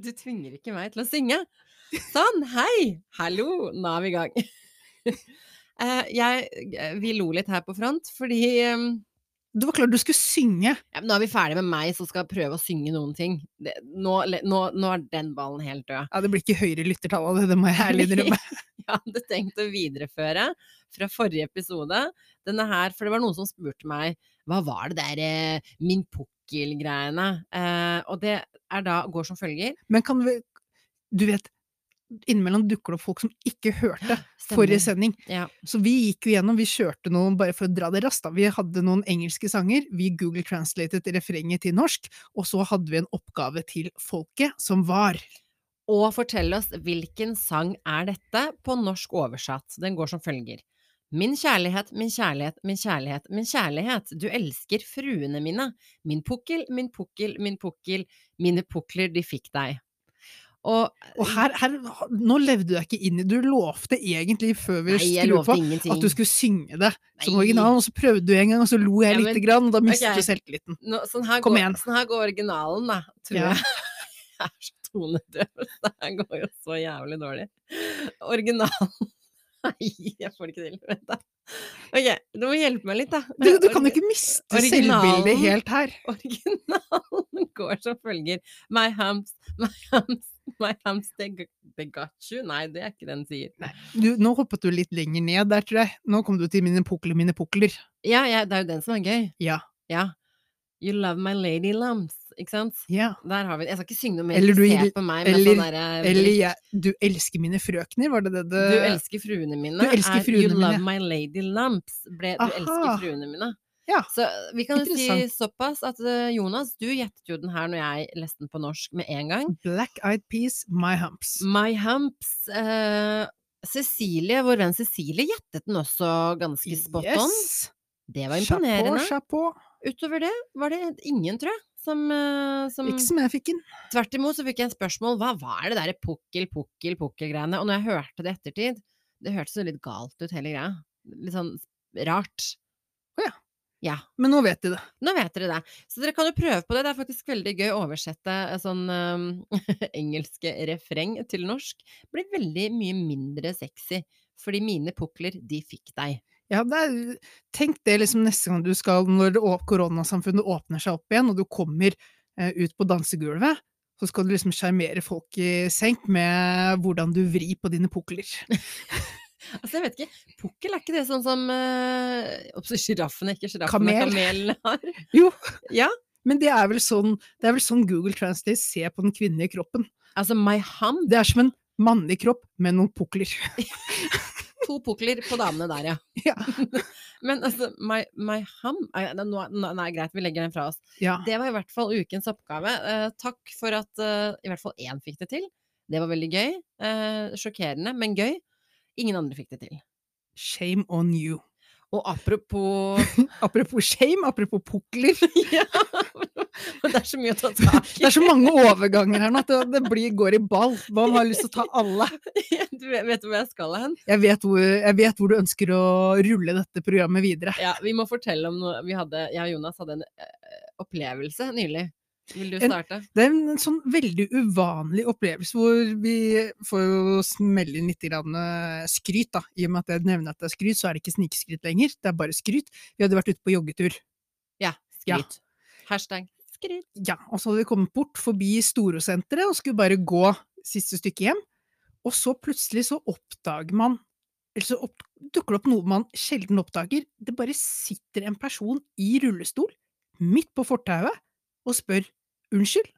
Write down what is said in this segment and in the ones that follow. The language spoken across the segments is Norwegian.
Du tvinger ikke meg til å synge. Sånn, hei! Hallo, nå er vi i gang. Eh, jeg, vi lo litt her på front, fordi Du Det var klart du skulle synge. ja, Nå er vi ferdig med meg som skal prøve å synge noen ting. Det, nå, nå, nå er den ballen helt død. Ja, det blir ikke høyere lyttertall av det, det må jeg ærlig innrømme. Jeg hadde tenkt å videreføre fra forrige episode denne her, for det var noen som spurte meg hva var det der eh, min pukkel-greiene? Eh, og det er da går som følger. Men kan vi Du vet, innimellom dukker det opp folk som ikke hørte Stemmer. forrige sending. Ja. Så vi gikk jo gjennom, vi kjørte noen, bare for å dra det raskt, da. Vi hadde noen engelske sanger, vi Google translated refrenget til norsk, og så hadde vi en oppgave til folket, som var Og fortell oss hvilken sang er dette på norsk oversatt. Den går som følger. Min kjærlighet, min kjærlighet, min kjærlighet, min kjærlighet, du elsker fruene mine. Min pukkel, min pukkel, min pukkel, mine pukler de fikk deg. Og Og her, her Nå levde du deg ikke inn i Du lovte egentlig før vi Nei, på ingenting. at du skulle synge det som originalen, og så prøvde du en gang, og så lo jeg Ja, lite grann, og da mistet okay. du selvtilliten. Nå, sånn, her Kom går, igjen. sånn her går originalen, da, tror Ja. jeg. Jeg er så tonedøv. Det her går jo så jævlig dårlig. Originalen Nei, jeg får det ikke til. Vent, da. Ok, du må hjelpe meg litt, da. Du, du kan jo ikke miste selvbildet helt her. Originalen går som følger My hams, my hams, my hams, they, got you. Nei, det er ikke den sier. Du, nå hoppet du litt lenger ned der, tror jeg. Nå kom du til mine pukler, mine pukler. Ja, ja, det er jo den som er gøy. Ja. Ja. You love my lady lumps, ikke sant? ja. Der har vi det. Jeg skal ikke synge noe mer. Eller du se på meg med eller- sånn der, Eller jeg, du elsker mine frøkner, var det det det Du elsker fruene mine. Du elsker er fruene mine. love my lady lamps. Ble, du elsker fruene mine. Ja, Så vi kan jo si såpass at eh, Jonas, du gjettet jo den her når jeg leste den på norsk med en gang. Black Eyed Peas, My Humps. My humps. Uh, Cecilie, vår venn Cecilie gjettet den også ganske spot on. Yes. Det var imponerende. Chapeau, chapeau. Utover det var det ingen, tror jeg, som, eh, som Ikke som jeg fikk den. Tvert imot så fikk jeg en spørsmål hva var det derre pukkel, pukkel, pukkel-greiene? Og når jeg hørte det i ettertid, det hørtes jo litt galt ut hele greia. Litt sånn rart. Å ja. Ja, Men nå vet de det. nå vet dere det. Så dere kan jo prøve på det. Det er faktisk veldig gøy å oversette eh, sånn um, engelske refreng til norsk. Blir veldig mye mindre sexy. Fordi mine pukler, de fikk deg. Ja, det er, tenk det liksom neste gang du skal, når koronasamfunnet åpner seg opp igjen, og du kommer eh, ut på dansegulvet, så skal du liksom sjarmere folk i senk med hvordan du vrir på dine pukler. Altså, jeg vet ikke. Pukkel, er ikke det sånn som uh, Sjiraffene, ikke sjiraffen, kamelene Kamel. kamelen har? Jo, Ja. men det er vel sånn, det er vel sånn Google Translate ser på den kvinnelige kroppen. Altså, my hum. Det er som en mannlig kropp med noen pukler. To pukler på damene der, ja. Ja. Men altså, my, my hum Nei, nå, nå, nei, greit, vi legger den fra oss. Ja. Det var i hvert fall ukens oppgave. Eh, takk for at eh, i hvert fall én fikk det til. Det var veldig gøy. Eh, sjokkerende, men gøy. Ingen andre fikk det til. Shame on you. Og apropos Apropos shame, apropos pukler. Ja! Det er så mye å ta tak i. Det er så mange overganger her nå at det, blir, går i ball. Man har lyst til å ta alle. Du vet, vet du hvor jeg skal hen? Jeg vet, hvor, jeg vet hvor du ønsker å rulle dette programmet videre. Ja, vi må fortelle om noe vi hadde Jeg og Jonas hadde en eh, opplevelse nylig. Vil du En- starte? Det er en sånn veldig uvanlig opplevelse hvor vi får jo smelle inn litt eh, skryt, da. I og med at jeg nevner at det er skryt, så er det ikke snikskryt lenger, det er bare skryt. Vi hadde vært ute på joggetur. Ja, Ja. skryt. Hashtag skryt. Ja, og så hadde vi kommet bort forbi Storosenteret og skulle bare gå siste stykke hjem. Og så plutselig så oppdager man Eller så opp, dukker det opp noe man sjelden oppdager. Det bare sitter en person i rullestol midt på fortauet og spør Unnskyld,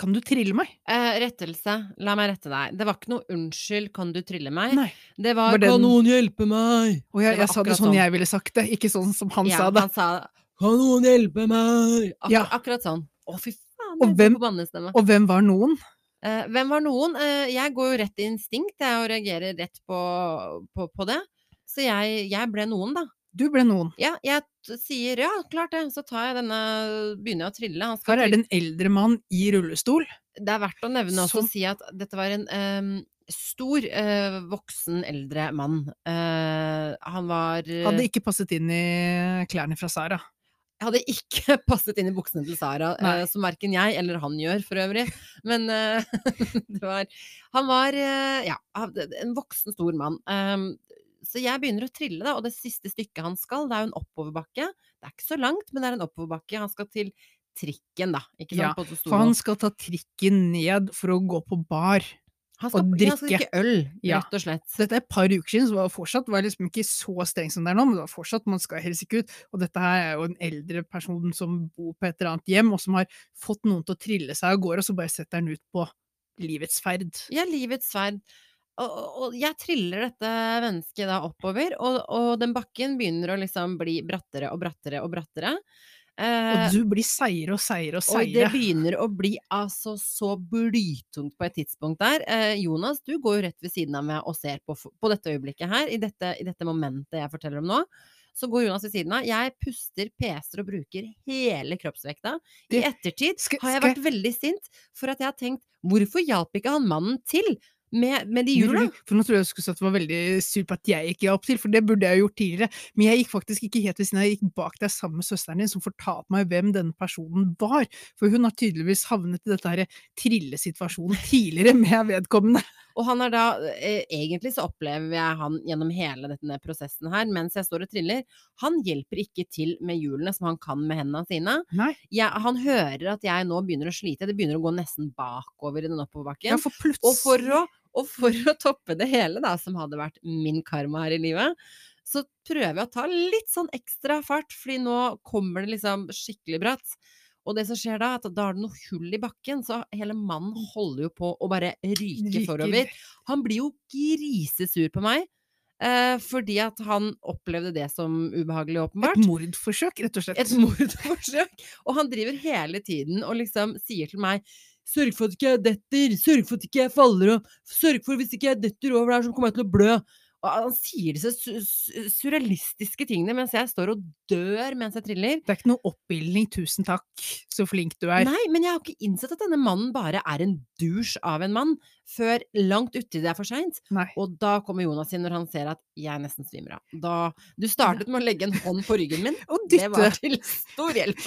kan du trille meg? Eh, rettelse. La meg rette deg. Det var ikke noe 'unnskyld, kan du trille meg'? Nei. Det var, Var den- 'kan noen hjelpe meg'? Og jeg, jeg sa det sånn sånn. jeg ville sagt det, ikke sånn som han ja, sa det. Han sa 'kan noen hjelpe meg'? Ak Ja. Akkurat sånn. Å, fy faen, Og hvem- Og hvem var noen? Eh, hvem var noen? Eh, jeg går jo rett i instinkt, jeg, og reagerer rett på, på, på det. Så jeg, jeg ble noen, da. Du ble noen. Ja, jeg sier ja, klart det. Så tar jeg denne Begynner jeg å trille. Her er det en eldre mann i rullestol. Det er verdt å nevne også Som- å si at dette var en um, stor, uh, voksen, eldre mann. Uh, han var eh, Hadde ikke passet inn i klærne fra Sara. Jeg hadde ikke passet inn i buksene til Sara, Nei. som verken jeg eller han gjør for øvrig. Men det var Han var ja, en voksen, stor mann. Så jeg begynner å trille, da, og det siste stykket han skal, det er jo en oppoverbakke. Det er ikke så langt, men det er en oppoverbakke. Han skal til trikken, da. Ikke sant? Ja, på For han skal ta trikken ned for å gå på bar. Han skal, og drikke. han skal drikke. øl, rett og slett. Ja. dette er et par uker siden, så var det fortsatt var liksom ikke så streng som det er nå, men det var fortsatt, man skal helst ikke ut. Og dette her er jo en eldre person som bor på et eller annet hjem, og som har fått noen til å trille seg av gårde, og så bare setter han ut på livets ferd. Ja, livets sverd. Og, og, jeg triller dette mennesket da oppover, og, og den bakken begynner å liksom bli brattere og brattere og brattere. Eh, Og du blir seigere og seigere og og det begynner å bli altså så blytungt på et tidspunkt der. Eh, Jonas, du går jo rett ved siden av meg og ser på, på dette øyeblikket her, i dette, i dette momentet jeg forteller om nå. Så går Jonas ved siden av. Jeg puster, peser og bruker hele kroppsvekta. I ettertid har jeg vært veldig sint for at jeg har tenkt hvorfor hjalp ikke han mannen til med, med de hjula? For nå tror jeg du skulle si at det var veldig sur på at jeg ikke hjalp til, for det burde jeg jo gjort tidligere. Men jeg gikk faktisk ikke helt ved siden av, jeg gikk bak deg sammen med søsteren din, som fortalte meg hvem denne personen var. For hun har tydeligvis havnet i dette her trillesituasjonen tidligere med vedkommende. Og han er da eh, Egentlig så opplever jeg han gjennom hele denne prosessen her, mens jeg står og triller. Han hjelper ikke til med hjulene som han kan med hendene sine. Jeg, han hører at jeg nå begynner å slite, det begynner å gå nesten bakover i den oppoverbakken. ja, for plutselig Og for å, og for å toppe det hele, da, som hadde vært min karma her i livet, så prøver jeg å ta litt sånn ekstra fart, fordi nå kommer det liksom skikkelig bratt. Og det som skjer da, at da er det noe hull i bakken, så hele mannen holder jo på å bare ryke Ryker. forover. Han blir jo grisesur på meg, eh, fordi at han opplevde det som ubehagelig, åpenbart. Et mordforsøk, rett og slett. Et mordforsøk. Og han driver hele tiden og liksom sier til meg Sørg for at ikke jeg detter, sørg for at ikke jeg faller og Sørg for hvis ikke jeg detter over der, så kommer jeg til å blø. Og han sier disse su su surrealistiske tingene mens jeg står og dør mens jeg triller. Det er ikke noe oppildning, tusen takk, så flink du er. Nei, men jeg har ikke innsett at denne mannen bare er en dusj av en mann, før langt uti det er for seint. Og da kommer Jonas inn når han ser at jeg nesten svimer av. Da Du startet med å legge en hånd på ryggen min. Og Det var til stor hjelp.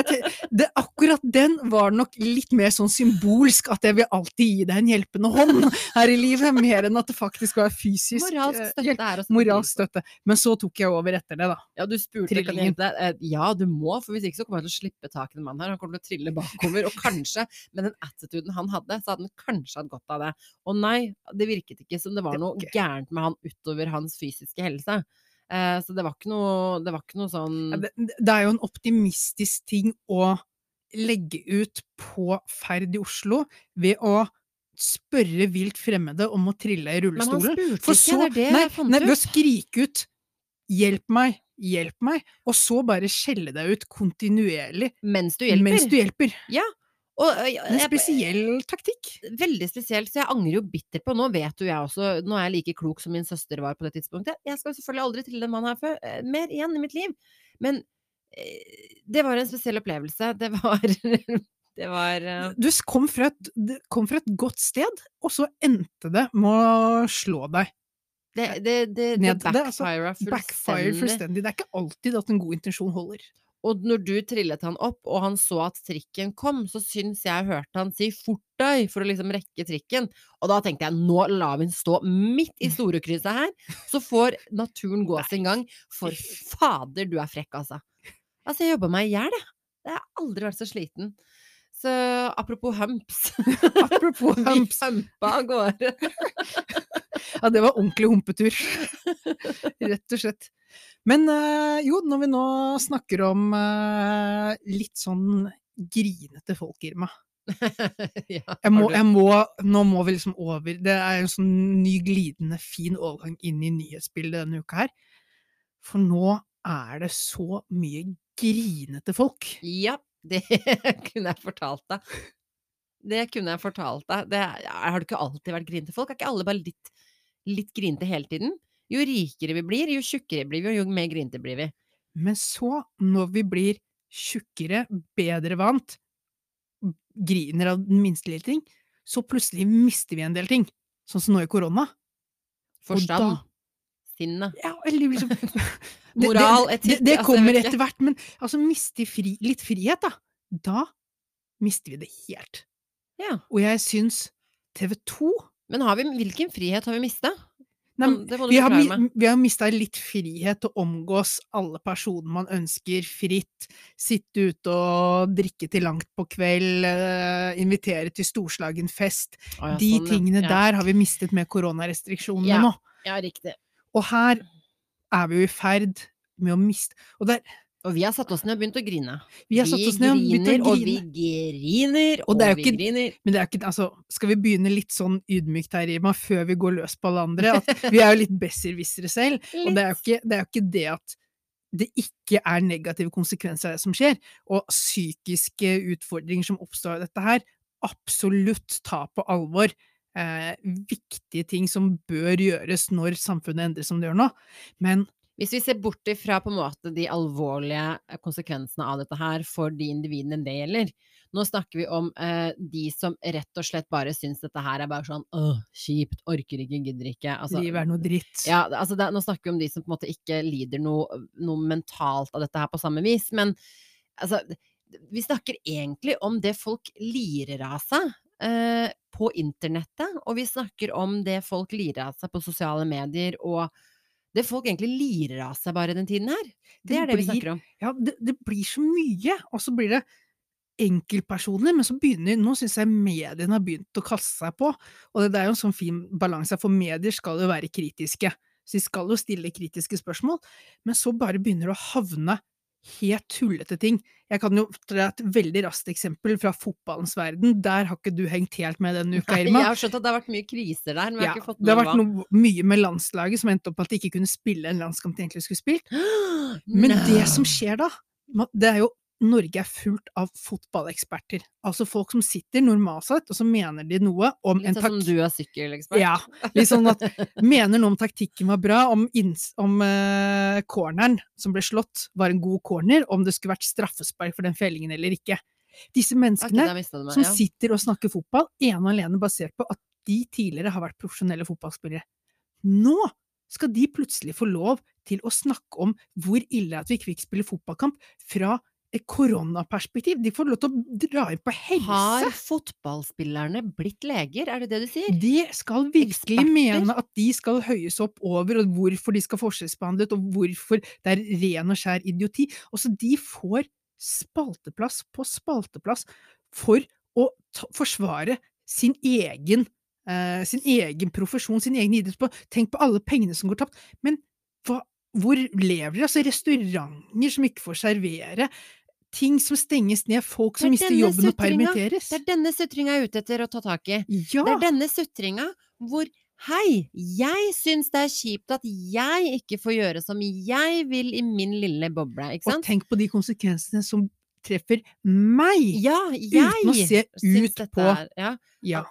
Det, akkurat den var nok litt mer sånn symbolsk, at jeg vil alltid gi deg en hjelpende hånd her i livet, mer enn at det faktisk var fysisk Moralsk eh, støtte er å Moralsk støtte. Men så tok jeg over etter det, da. Ja, du spurte Trillingen. Eh, Ja, du må, for hvis ikke så kommer jeg til å slippe tak i den mannen her. Han kommer til å trille bakover, og kanskje, med den attituden han hadde, så hadde han kanskje hatt godt av det. Og nei, det virket ikke som det var noe gærent med han utover hans fysiske helse. Eh, så det var noe, det var ikke noe sånn Det, det er jo en optimistisk ting å legge ut på ferd i Oslo ved å spørre vilt fremmede om å trille i rullestolen. For ikke, det det nei, nei, ved å skrike ut 'hjelp meg', 'hjelp meg', og så bare skjelle deg ut kontinuerlig Mens du hjelper. mens du hjelper. Og, eh, jeg- En spesiell taktikk. veldig spesielt, så jeg angrer jo bittert på Nå vet jo jeg også, nå er jeg like klok som min søster var på det tidspunktet. Jeg skal selvfølgelig aldri trille den mannen her før, eh, mer igjen i mitt liv. Men eh, det var en spesiell opplevelse. Det var Det var uh... Du kom fra, et, kom fra et godt sted, og så endte det med å slå deg. Det, det, det, det er altså Backfire fullstendig. fullstendig. Det er ikke alltid at en god intensjon holder. Og når du trillet han opp, og han så at trikken kom, så syns jeg hørte han si 'fort deg' for å liksom rekke trikken. Og da tenkte jeg nå lar vi den stå midt i storekrysset her, så får naturen gå sin gang. For fader, du er frekk, altså. Altså, jeg jobba meg i hjel, jeg. Jeg har aldri vært så sliten. Så apropos humps. Apropos humps. Vi humpa av gårde. Ja, det var ordentlig humpetur. Rett og slett. Men uh, jo, når vi nå snakker om uh, litt sånn grinete folk, Irma ja, jeg må, jeg må, Nå må vi liksom over Det er en sånn ny glidende, fin overgang inn i nyhetsbildet denne uka her. For nå er det så mye grinete folk. Ja, det kunne jeg fortalt deg. Det kunne jeg fortalt deg. Det, har du ikke alltid vært grinete folk? Er ikke alle bare litt, litt grinete hele tiden? Jo rikere vi blir, jo tjukkere blir vi, og jo mer grinete blir vi. Men så, når vi blir tjukkere, bedre vant, griner av den minste lille ting, så plutselig mister vi en del ting. Sånn som nå i korona. Forstand. Sinnet. Ja, eller liksom det- Moral, etikk, Det, det det jeg kommer etter hvert, men altså miste fri, litt frihet, da. Da mister vi det helt. Ja. Og jeg syns TV 2 Men har vi, hvilken frihet har vi mista? Nei, Det vi har, vi har mista litt frihet til å omgås alle personer man ønsker fritt. Sitte ute og drikke til langt på kveld, eh, invitere til storslagen fest. Å, ja, De sånn, tingene ja. der har vi mistet med koronarestriksjonene Ja. nå. Ja, riktig. Og her er vi jo i ferd med å miste Og der, Og vi har satt oss ned og begynt å grine. vi har satt oss ned og begynt å griner, og vi griner, Og det er jo vi griner. Men det er ikke Altså, skal vi begynne litt sånn ydmykt her, Irma, før vi går løs på alle andre? At vi er jo litt besserwissere selv. Og det er, jo ikke, det er jo ikke det at det ikke er negative konsekvenser av det som skjer, og psykiske utfordringer som oppstår av dette her, absolutt ta på alvor. Eh, viktige ting som bør gjøres når samfunnet endres som det gjør nå. Men Hvis vi ser bort ifra på en måte de alvorlige eh, konsekvensene av dette her for de individene det gjelder, nå snakker vi om eh, de som rett og slett bare syns dette her er bare sånn åh, kjipt, orker ikke, gidder ikke. Altså, livet er noe dritt. Ja, altså det, nå snakker vi om de som på en måte ikke lider noe, noe mentalt av dette her på samme vis, men altså, vi snakker egentlig om det folk lirer av seg på internettet, og vi snakker om det folk lirer av seg på sosiale medier, og det folk egentlig lirer av seg bare den tiden her. Det, Det er det vi snakker om. Ja, det, det blir så mye, og så blir det enkeltpersoner, men så begynner Nå syns jeg mediene har begynt å kaste seg på, og det, det er jo en sånn fin balanse, for medier skal jo være kritiske. Så de skal jo stille kritiske spørsmål, men så bare begynner det å havne helt tullete ting. Jeg kan jo ta et veldig raskt eksempel fra fotballens verden. Der har ikke du hengt helt med denne uka, Irma. Jeg har skjønt at det har vært mye kriser der, men jeg Ja, har ikke fått det har vært noe, mye med landslaget som endte opp at de ikke kunne spille en landskamp de egentlig skulle spilt. Men Men det som skjer da, det er jo Norge er fullt av fotballeksperter. Altså folk som sitter normalt sett, og så mener de noe om en Litt sånn du er sykkelekspert. Ja, litt sånn at mener noe om taktikken var bra, om, om uh, corneren som ble slått var en god corner, om det skulle vært straffespark for den fellingen eller ikke. Disse menneskene okay, meg. som ja. sitter og snakker fotball, ene og alene basert på at de tidligere har vært profesjonelle fotballspillere. Nå skal de plutselig få lov til å snakke om hvor ille det er at vi ikke fikk spille fotballkamp fra koronaperspektiv. De får lov til å dra inn på helse. Har fotballspillerne blitt leger, er det det du sier? De skal virkelig Eksperter? mene at de skal høyes opp over, og hvorfor de skal forskjellsbehandlet, og hvorfor det er ren og skjær idioti. Også de får spalteplass på spalteplass for å forsvare sin egen, eh, sin egen profesjon, sin egen idrett. På. Tenk på alle pengene som går tapt. Men hva, hvor lever de? Altså restauranter som ikke får servere. Ting som stenges ned, folk som er mister jobben og permitteres. Det er denne sutringa jeg er ute etter å ta tak i. Ja! Det er denne sutringa hvor Hei, jeg syns det er kjipt at jeg ikke får gjøre som jeg vil i min lille boble, ikke Og tenk på de konsekvensene som treffer meg! Ja, jeg Uten å se ut på er- ja. Ja.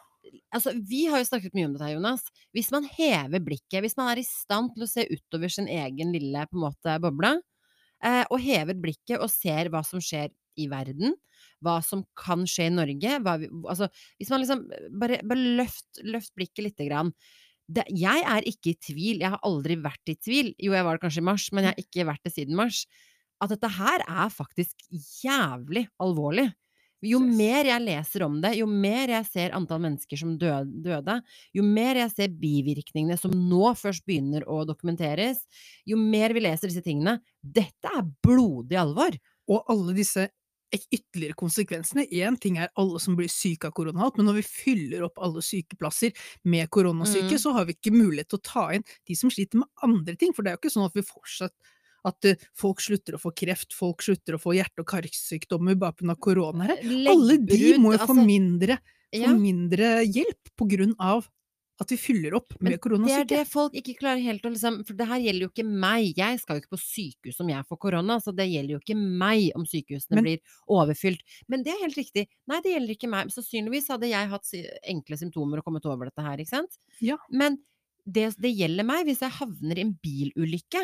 Altså, vi har jo snakket mye om dette, Jonas. Hvis man hever blikket, hvis man er i stand til å se utover sin egen lille måte boble, og hever blikket og ser hva som skjer i verden, hva som kan skje i Norge hva altså, Hvis man liksom bare, bare løft, løft blikket lite grann. Det, jeg er ikke i tvil, jeg har aldri vært i tvil. Jo, jeg var det kanskje i mars, men jeg har ikke vært det siden mars. At dette her er faktisk jævlig alvorlig. Jo mer jeg leser om det, jo mer jeg ser antall mennesker som døde, jo mer jeg ser bivirkningene som nå først begynner å dokumenteres, jo mer vi leser disse tingene Dette er blodig alvor! Og alle disse ytterligere konsekvensene. Én ting er alle som blir syke av korona, men når vi fyller opp alle sykeplasser med koronasyke, Mm. så har vi ikke mulighet til å ta inn de som sliter med andre ting. For det er jo ikke sånn at vi fortsatt at eh, folk slutter å få kreft, folk slutter å få hjerte- og karsykdommer bare pga. korona. Alle de må jo få altså, mindre, få mindre hjelp på grunn av at vi fyller opp med koronasyke. Det er det folk ikke klarer helt å liksom For det her gjelder jo ikke meg. Jeg skal jo ikke på sykehus om jeg får korona, så det gjelder jo ikke meg om sykehusene Men- blir overfylt. Men det er helt riktig. Nei, det gjelder ikke meg. Sannsynligvis hadde jeg hatt enkle symptomer og kommet over dette her, ikke sant? Ja. Men det, det gjelder meg hvis jeg havner i en bilulykke.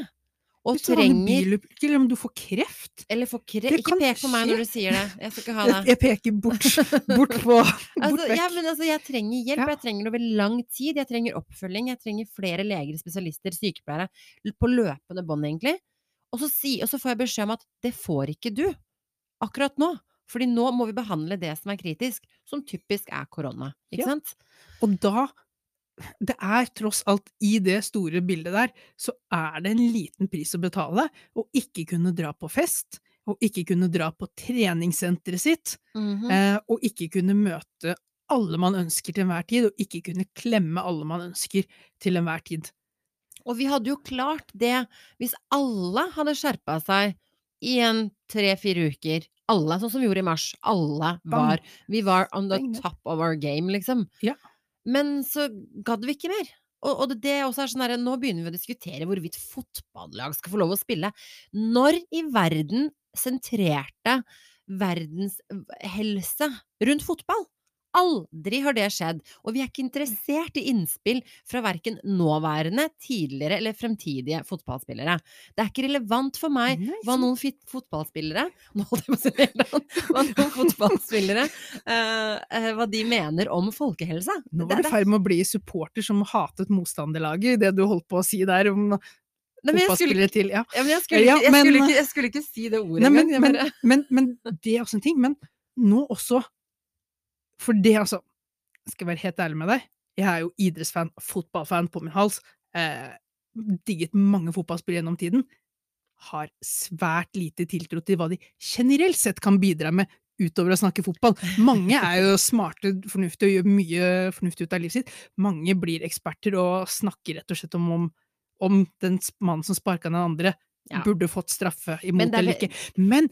Og trenger bilulykke, eller om du får kreft Eller får kreft. Ikke pek på meg når du sier det. Jeg skal ikke ha det. jeg peker bort, bort på Bort Altså, vekk. ja, men altså, jeg trenger hjelp, Ja. jeg trenger det over lang tid, jeg trenger oppfølging, jeg trenger flere leger, spesialister, sykepleiere, på løpende bånd egentlig. Og så, si, og så får jeg beskjed om at det får ikke du, akkurat nå. Fordi nå må vi behandle det som er kritisk, som typisk er korona, ikke Ja. sant? Og da Det er tross alt i det store bildet der, så er det en liten pris å betale å ikke kunne dra på fest, og ikke kunne dra på treningssenteret sitt, Mhm. eh, og ikke kunne møte alle man ønsker til enhver tid, og ikke kunne klemme alle man ønsker til enhver tid. Og vi hadde jo klart det hvis alle hadde skjerpa seg i en tre-fire uker. Alle, sånn som vi gjorde i mars. Alle var. Vi var on the top of our game, liksom. Ja. Men så gadd vi ikke mer. Og, og det, det også er sånn her, Nå begynner vi å diskutere hvorvidt fotballag skal få lov å spille. Når i verden sentrerte verdens helse rundt fotball? Aldri har det skjedd. Og vi er ikke interessert i innspill fra verken nåværende, tidligere eller fremtidige fotballspillere. Det er ikke relevant for meg hva noen fotballspillere Nå holdt jeg på å si det. Hva noen fotballspillere eh, eh, Hva de mener om folkehelse. Nå var du i det- ferd med å bli supporter som hatet motstanderlaget, det du holdt på å si der om Nei, men jeg skulle, til Ja. ja, men jeg, skulle jeg, ikke, jeg, skulle ikke, jeg skulle ikke si det ordet engang. men, men, men, men det er også en ting. Men nå også For det, altså Skal Jeg være helt ærlig med deg. Jeg er jo idrettsfan, fotballfan på min hals. Eh, digget mange fotballspill gjennom tiden. Har svært lite tiltro til hva de generelt sett kan bidra med utover å snakke fotball. Mange er jo smarte, fornuftige og gjør mye fornuftig ut av livet sitt. Mange blir eksperter og snakker rett og slett om, om, om den mannen som sparka den andre, Ja. burde fått straffe imot er eller ikke. Men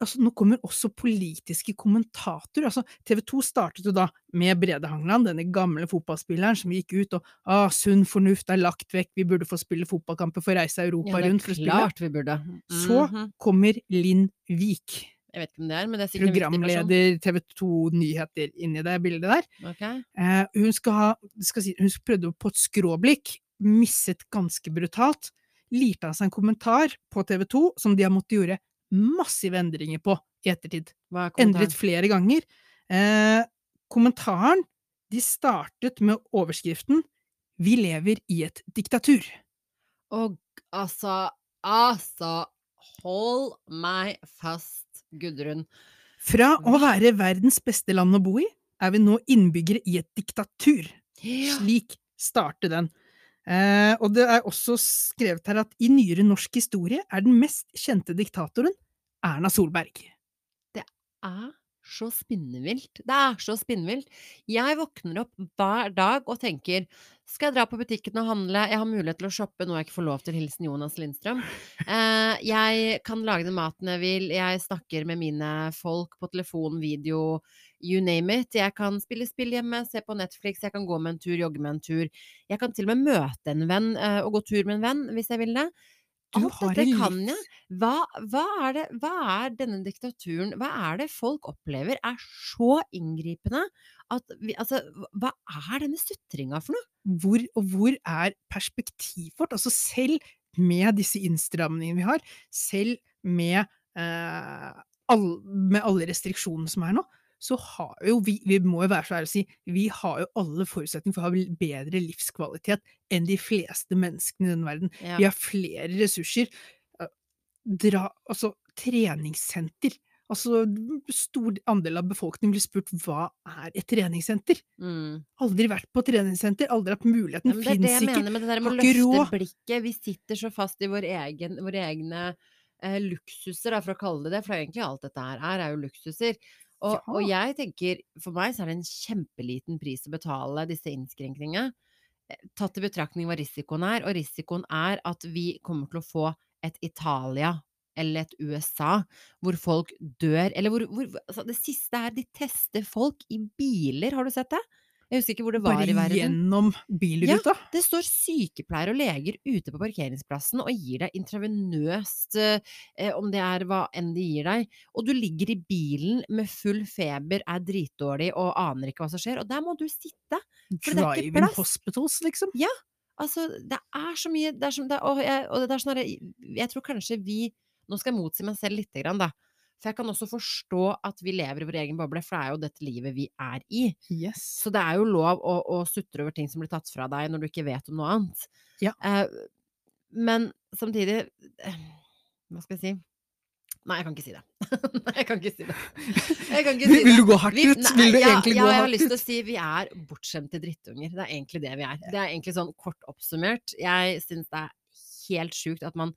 altså, nå kommer også politiske kommentatorer. Altså, TV 2 startet jo da med Brede Hangland, denne gamle fotballspilleren som gikk ut og ah, 'sunn fornuft er lagt vekk, vi burde få spille fotballkamper, få reise Europa ja, rundt for å spille'. klart vi burde. Så Mhm. kommer Linn Vik, Jeg vet ikke om det er, men det er sikkert programleder TV 2 Nyheter, inni det bildet der. Okay. Eh, hun skal ha skal si, Hun prøvde på et skråblikk, misset ganske brutalt. Lirte av seg en kommentar på TV 2 som de har måttet gjøre massive endringer på i ettertid. Er Endret flere ganger. Eh, kommentaren de startet med overskriften 'Vi lever i et diktatur'. Og altså, altså Hold meg fast, Gudrun. Fra å være verdens beste land å bo i, er vi nå innbyggere i et diktatur. Ja. Slik starter den. Eh, og det er også skrevet her at i nyere norsk historie er den mest kjente diktatoren Erna Solberg. Det er så spinnvilt. Det er så spinnvilt. Jeg våkner opp hver dag og tenker skal jeg dra på butikken og handle? Jeg har mulighet til å shoppe, noe jeg ikke får lov til. Hilsen Jonas Lindstrøm. Eh, jeg kan lage den maten jeg vil. Jeg snakker med mine folk på telefon, video, you name it. Jeg kan spille spill hjemme, se på Netflix, jeg kan gå med en tur, jogge med en tur. Jeg kan til og med møte en venn eh, og gå tur med en venn, hvis jeg vil det. Du Alt har dette kan jeg. Hva, hva, er det, hva er denne diktaturen Hva er det folk opplever er så inngripende at vi, Altså, hva er denne sutringa for noe? Hvor, og hvor er perspektivet vårt? Altså selv med disse innstramningene vi har, selv med, eh, all, med alle restriksjonene som er nå, så har jo vi, vi må jo være så ærlige å si, vi har jo alle forutsetninger for å ha bedre livskvalitet enn de fleste menneskene i denne verden. Ja. Vi har flere ressurser. Eh, Dra, altså treningssenter. Altså, stor andel av befolkningen blir spurt hva er et treningssenter? Mm. Aldri vært på treningssenter, aldri hatt muligheten, Ja, men det er det jeg ikke. mener med det der med å løfte blikket. Vi sitter så fast i vår egen, våre egne eh, luksuser, da, for å kalle det det. For egentlig alt dette her er, er jo luksuser. Og, Ja. og jeg tenker, for meg så er det en kjempeliten pris å betale disse innskrenkningene. eh, Tatt i betraktning hva risikoen er, og risikoen er at vi kommer til å få et Italia eller et USA hvor folk dør, eller hvor, hvor altså Det siste er de tester folk i biler, har du sett det? Jeg husker ikke hvor det var Bare i verden. gjennom bilruta. Ja, Det står sykepleiere og leger ute på parkeringsplassen og gir deg intravenøst, eh, om det er hva enn de gir deg, og du ligger i bilen med full feber, er dritdårlig og aner ikke hva som skjer, og der må du sitte. for det er ikke plass. hospitals, liksom. Ja. Altså, det er så mye det er som det og jeg og det er sånn derre Jeg tror kanskje vi Nå skal jeg motsi meg selv lite grann, da. For jeg kan også forstå at vi lever i vår egen boble, for det er jo dette livet vi er i. Yes. Så det er jo lov å, å sutre over ting som blir tatt fra deg når du ikke vet om noe annet. Ja. Eh, men samtidig eh, Hva skal jeg si? Nei, jeg kan ikke si det. Nei, jeg kan ikke si det. Ikke si Vil, vil du gå hardt ut? nei, Vil du ja, egentlig ja, gå jeg har lyst til å si vi er bortskjemte drittunger. Det er egentlig det vi er. Det er egentlig sånn kort oppsummert. Jeg syns det er helt sjukt at man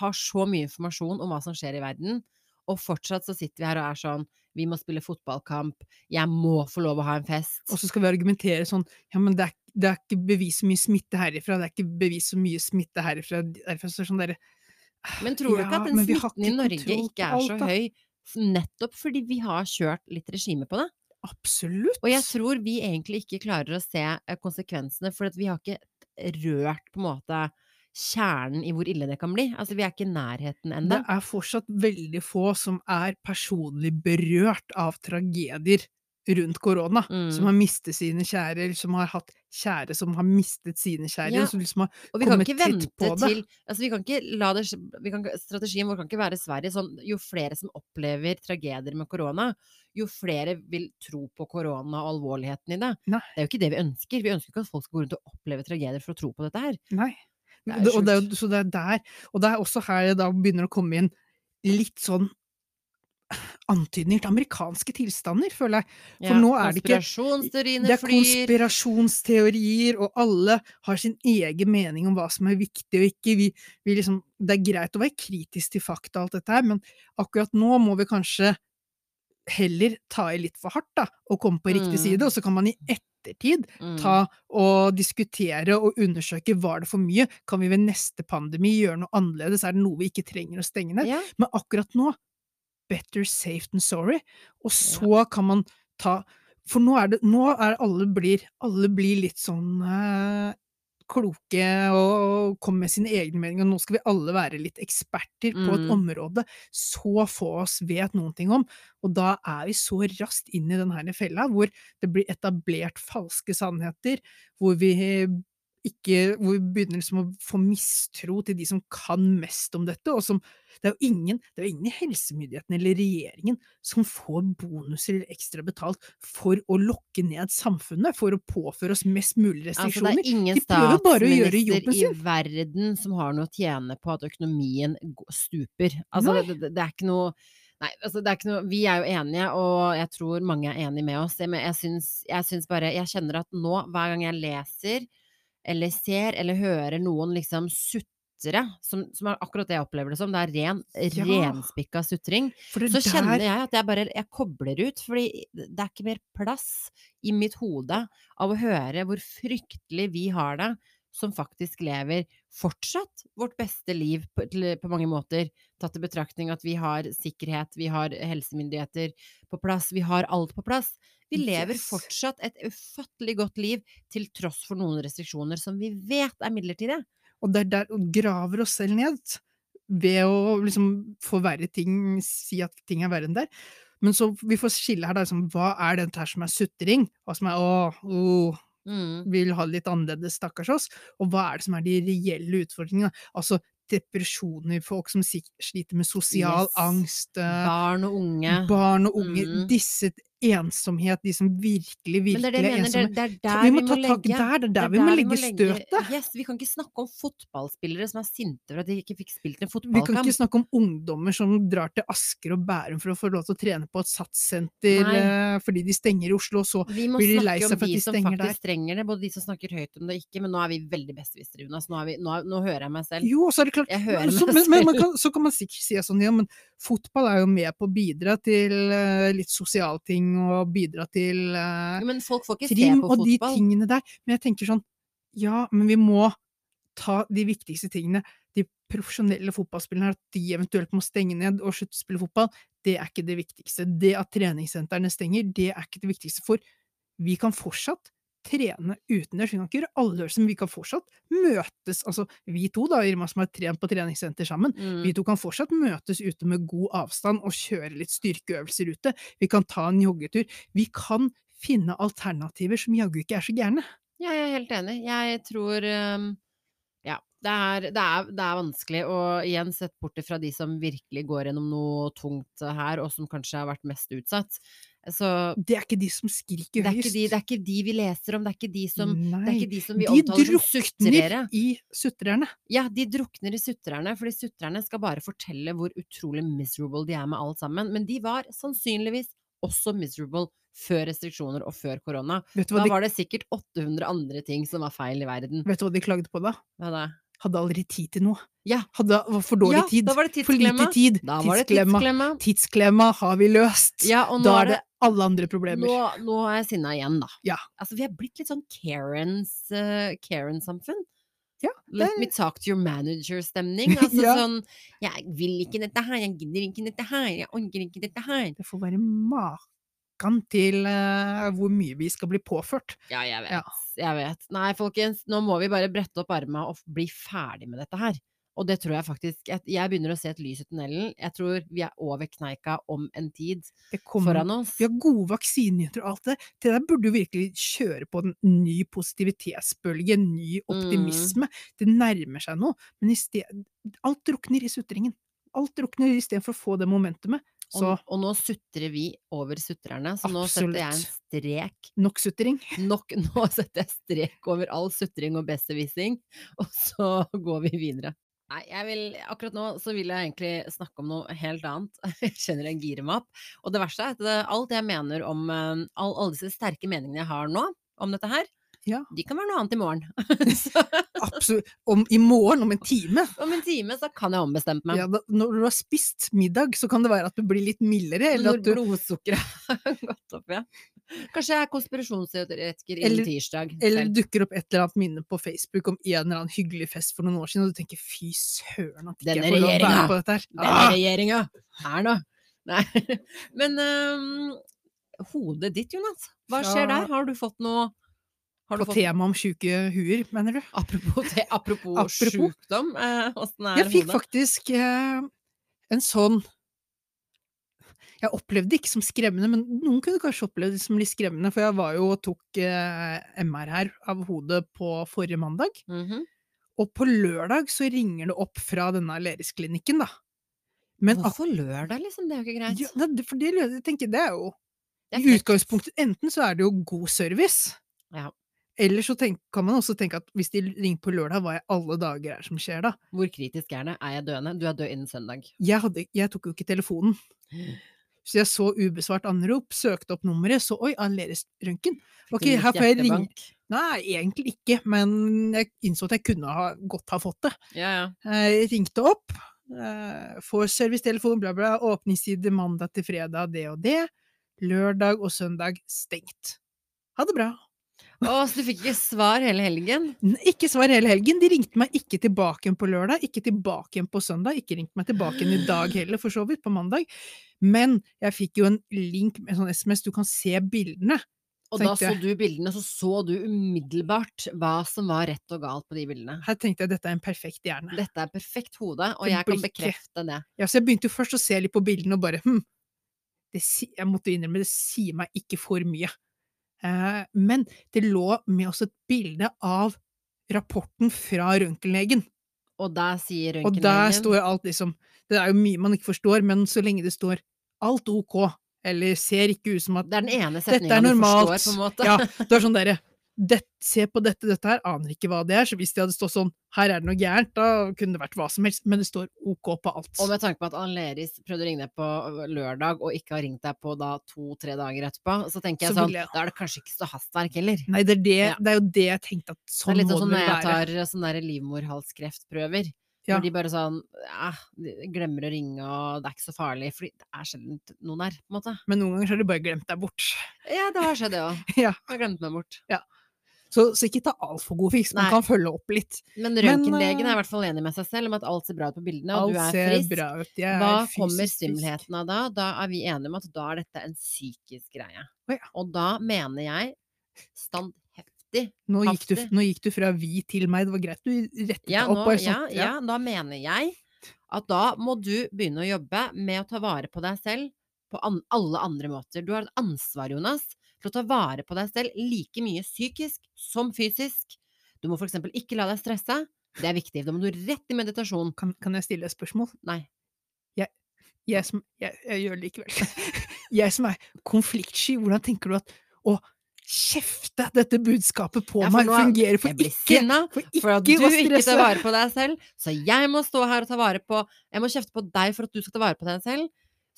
har så mye informasjon om hva som skjer i verden, og fortsatt så sitter vi her og er sånn Vi må spille fotballkamp. Jeg må få lov å ha en fest. Og så skal vi argumentere sånn Ja, men det er, det er ikke bevis så mye smitte herifra, det er ikke bevis så mye smitte herifra, Derfor så er det sånn derre Men tror du ikke Ja, at den smitten i Norge ikke er så alt, høy nettopp fordi vi har kjørt litt regime på det? Absolutt! Og jeg tror vi egentlig ikke klarer å se eh, konsekvensene, for vi har ikke rørt på en måte kjernen i hvor ille det kan bli. Altså, vi er ikke i nærheten Det er fortsatt veldig få som er personlig berørt av tragedier rundt korona. Mm. Som har mistet sine kjære, eller som har hatt kjære som har mistet sine kjære. Ja. Som liksom har Og vi kan kommet ikke tett vente på det. til altså vi kan ikke la det, vi kan, Strategien vår kan ikke være Sverige. Sånn, jo flere som opplever tragedier med korona, jo flere vil tro på korona og alvorligheten i det. Nei. Det er jo ikke det vi ønsker. Vi ønsker ikke at folk skal gå rundt og oppleve tragedier for å tro på dette her. Nei. Det er og det, så det er der Og det er også her det da begynner å komme inn litt sånn antydninger til amerikanske tilstander, føler jeg. For nå er det ikke Det er konspirasjonsteorier, og alle har sin egen mening om hva som er viktig og ikke. Vi, vi liksom, det er greit å være kritisk til fakta og alt dette her, men akkurat nå må vi kanskje heller ta i litt for hardt, da, og komme på riktig Mm. side, og så kan man i ettertid Mm. ta og diskutere og undersøke var det for mye, kan vi ved neste pandemi gjøre noe annerledes, er det noe vi ikke trenger å stenge ned? Ja. Men akkurat nå, better safe than sorry, og så kan man ta For nå er det nå er alle blir alle blir litt sånn eh, kloke og komme med sine egne meninger, og nå skal vi alle være litt eksperter på et Mm. område så få oss vet noen ting om, og da er vi så raskt inn i denne fella hvor det blir etablert falske sannheter, hvor vi ikke hvor vi begynner liksom å få mistro til de som kan mest om dette, og som det er jo ingen, det er ingen i helsemyndighetene eller regjeringen som får bonuser eller ekstra betalt for å lokke ned samfunnet, for å påføre oss mest mulig Altså, det restriksjoner. er ingen De prøver bare å gjøre statsminister jobben i verden som har noe å tjene på at økonomien stuper. Altså, det, det, det er ikke noe Nei, altså det er ikke noe Vi er jo enige, og jeg tror mange er enige med oss. Men jeg syns, jeg syns bare Jeg kjenner at nå, hver gang jeg leser eller ser eller hører noen liksom sutre, som, som er akkurat det jeg opplever det som, det er ren, Ja. renspikka sutring, så der- kjenner jeg at jeg bare jeg kobler ut, fordi det er ikke mer plass i mitt hode av å høre hvor fryktelig vi har det, som faktisk lever fortsatt vårt beste liv på, til, på mange måter, tatt i betraktning at vi har sikkerhet, vi har helsemyndigheter på plass, vi har alt på plass. Vi lever Yes. fortsatt et ufattelig godt liv til tross for noen restriksjoner som vi vet er midlertidige. Og det er der og graver oss selv ned ved å liksom forverre ting, si at ting er verre enn det er. Men så vi får skille her, da, liksom, hva er dette her som er sutring? Hva som er åh, oh, Mm. vil ha det litt annerledes, stakkars oss? Og hva er det som er de reelle utfordringene? Altså depresjoner, folk som sliter med sosial Yes. angst, eh, Barn og unge. barn og unge, Mm. disse ensomhet, de som virkelig, virkelig er det er ensomme. det er der vi vi må må ta tak legge der, det er der er vi må legge støtet. Yes, vi kan ikke snakke om fotballspillere som er sinte for at de ikke fikk spilt en fotballkamp. Vi kan ikke snakke om ungdommer som drar til Asker og Bærum for å få lov til å trene på et satssenter eh, fordi de stenger i Oslo, og så blir de lei seg for at de de som faktisk trenger det, både de som snakker høyt om det og ikke, men nå er vi veldig Jonas. Nå, er vi, nå, er- nå hører jeg meg selv. Jo, så er det klart men, men, men man kan, så kan man sikkert si sånn, ja, men fotball er jo med på å bidra til litt litt sosialting og bidra til uh, Men folk får ikke se trim på og de tingene der. Men jeg tenker sånn, ja, men vi må ta de viktigste tingene. De profesjonelle fotballspillerne, at de eventuelt må stenge ned og slutte å spille fotball, det er ikke det viktigste. Det at treningssentrene stenger, det er ikke det viktigste. For vi kan fortsatt trene utendørs. Vi kan ikke gjøre øvelser, men vi kan fortsatt møtes. Altså, vi to, da, Irma, som har trent på treningssenter sammen, Mm. vi to kan fortsatt møtes ute med god avstand og kjøre litt styrkeøvelser ute. Vi kan ta en joggetur. Vi kan finne alternativer som jaggu ikke er så gærne. Ja, jeg er helt enig. Jeg tror um, Ja, det er, det, er, det er vanskelig. Og igjen, sett bort fra de som virkelig går gjennom noe tungt her, og som kanskje har vært mest utsatt. Så Det er ikke de som skriker det er, høyest. Det, de, det er ikke de vi leser om, det er ikke de som, det er ikke de som vi de omtaler som drukner i sutrerne. Ja, de drukner i sutrerne, fordi sutrerne skal bare fortelle hvor utrolig miserable de er med alt sammen. Men de var sannsynligvis også miserable før restriksjoner og før korona. Da de, var det sikkert 800 andre ting som var feil i verden. vet du hva de klagde på da? Hva da? Hadde aldri tid til noe. Ja. Hadde for dårlig Ja, tid. da var det For lite tidsklemma. tid. Da var det Tidsklemma. tidsklemma. Tidsklemma har vi løst. Ja, og nå da er det alle andre problemer. Nå, nå er jeg sinna igjen, da. Ja. Altså, vi er blitt litt sånn Karens, Uh, Karen-samfunn. Ja, Let me talk to your manager-stemning. Altså Ja. sånn Jeg vil ikke dette her, jeg gidder ikke dette her, jeg orker ikke dette her. Det får være maken til uh, hvor mye vi skal bli påført. Ja, jeg vet. Ja. Jeg vet. Nei, folkens, nå må vi bare brette opp arma og bli ferdig med dette her. Og det tror jeg faktisk Jeg, begynner å se et lys i tunnelen. Jeg tror vi er over kneika om en tid Det kommer, foran oss. vi har gode vaksinenyheter og alt det. Det der burde jo virkelig kjøre på en ny positivitetsbølge, en ny Mm. optimisme. Det nærmer seg noe. Men i sted, alt drukner i sutringen. Alt drukner istedenfor å få det momentumet. Så Og, og nå sutrer vi over sutrerne, så nå setter jeg en strek nok sutring. nok, Nå setter jeg strek over all sutring og besserwissing, og så går vi videre. Nei, jeg vil, akkurat nå så vil jeg egentlig snakke om noe helt annet. Jeg kjenner jeg girer meg opp. Og det verste er at det, alt jeg mener om eh, all, alle disse sterke meningene jeg har nå om dette her, Ja. de kan være noe annet i morgen. Absolutt. Om, I morgen, om en time. om en time så kan jeg ombestemt meg. Ja, da, når du har spist middag, så kan det være at du blir litt mildere. Eller Når at du blodsukkeret har gått opp, ja. Kanskje jeg er konspirasjonsteoretiker innen tirsdag. Eller selv. dukker opp et eller annet minne på Facebook om en eller annen hyggelig fest for noen år siden, og du tenker fy søren at ikke Denne jeg får lov å være på dette her. Denne Ah! regjeringa er nå Nei. Men um, hodet ditt, Jonas. Hva skjer der? Har du fått noe har du På fått, temaet om sjuke huer, mener du? Apropos, te, apropos, Apropos. sjukdom, eh, er hodet? Jeg fikk hodet? faktisk eh, en sånn Jeg opplevde det ikke som skremmende, men noen kunne kanskje oppleve det som litt skremmende, for jeg var jo og tok eh, MR her av hodet på forrige mandag, Mhm. og på lørdag så ringer det opp fra denne Aleris-klinikken, da. Men Hvorfor lørdag, liksom? Det er jo ikke greit. ja, det- for det, jeg tenker, det er jo Det er I utgangspunktet, enten så er det jo god service, Ja. eller så tenk, kan man også tenke at hvis de ringer på lørdag, hva i alle dager er det som skjer da? Hvor kritisk er det? Er jeg døende? Du er død innen søndag. Jeg, hadde, jeg tok jo ikke telefonen, så jeg så ubesvart anrop, søkte opp nummeret, så oi, Aleris-røntgen. Ok, her får jeg ringe. Nei, egentlig ikke, men jeg innså at jeg kunne ha, godt ha fått det. Ja, ja. Jeg ringte opp, eh, får servicetelefon, bla bla, åpningstid mandag til fredag, det og det. Lørdag og søndag stengt. Ha det bra. Å, så du fikk ikke svar hele helgen? Ikke svar hele helgen. De ringte meg ikke tilbake igjen på lørdag, ikke tilbake igjen på søndag, ikke ringte meg tilbake igjen i dag heller, for så vidt, på mandag. Men jeg fikk jo en link med sånn SMS, du kan se bildene. Og da så du bildene, så så du umiddelbart hva som var rett og galt på de bildene. Her tenkte jeg dette er en perfekt hjerne. Dette er perfekt hode, og Det jeg kan bekrefte det. Ja, så jeg begynte jo først å se litt på bildene og bare hm, det, jeg måtte innrømme, det sier meg ikke for mye. Eh, men det lå med oss et bilde av rapporten fra røntgenlegen. Og der sier Og der røntgenlegen står alt liksom Det er jo mye man ikke forstår, men så lenge det står alt ok, eller ser ikke ut som at Det er den ene setninga du forstår, på en måte. Ja, du er sånn derre Se på dette, dette her, aner ikke hva det er. Så hvis det hadde stått sånn Her er det noe gærent, da kunne det vært hva som helst. Men det står ok på alt. Og med tanke på at Ann-Leris prøvde å ringe deg på lørdag, og ikke har ringt deg på da to-tre dager etterpå, så tenker jeg Så sånn, jeg- da er det kanskje ikke så hastverk heller. Nei, det er, det, Ja. det er jo det jeg tenkte at Det sånn er litt sånn som når jeg tar sånne livmorhalskreftprøver. Ja. Når de bare sånn eh, glemmer å ringe, og det er ikke så farlig, fordi det er sjelden noen der, på en måte. Men noen ganger så har de bare glemt deg bort. Ja, det har skjedd, det òg. Ja. Har glemt meg bort. Så, så ikke ta altfor god fiks, man Nei. kan følge opp litt. Men røntgenlegen er eh, i hvert fall enig med seg selv om at alt ser bra ut på bildene, og du er ser frisk. bra ut. Jeg er Hva fysisk kommer svimmelheten av da? Da er vi enige om at da er dette en psykisk greie. Oh, ja. Og da mener jeg standheftig Nå gikk, du, nå gikk du fra vi til meg, det var greit du rettet ja, opp. nå, bare ja, ja, da mener jeg at da må du begynne å jobbe med å ta vare på deg selv på an alle andre måter. Du har et ansvar, Jonas, til å ta vare på deg selv like mye psykisk som fysisk. Du må for eksempel ikke la deg stresse. Det er viktig. Da må du rett i meditasjon. Kan, kan jeg stille et spørsmål? Nei. Jeg som Jeg, jeg gjør det likevel. Jeg som er konfliktsky, hvordan tenker du at å kjefte dette budskapet på Ja, meg nå- fungerer for ikke sinna For for at du ikke tar vare på deg selv. Så jeg må stå her og ta vare på Jeg må kjefte på deg for at du skal ta vare på deg selv.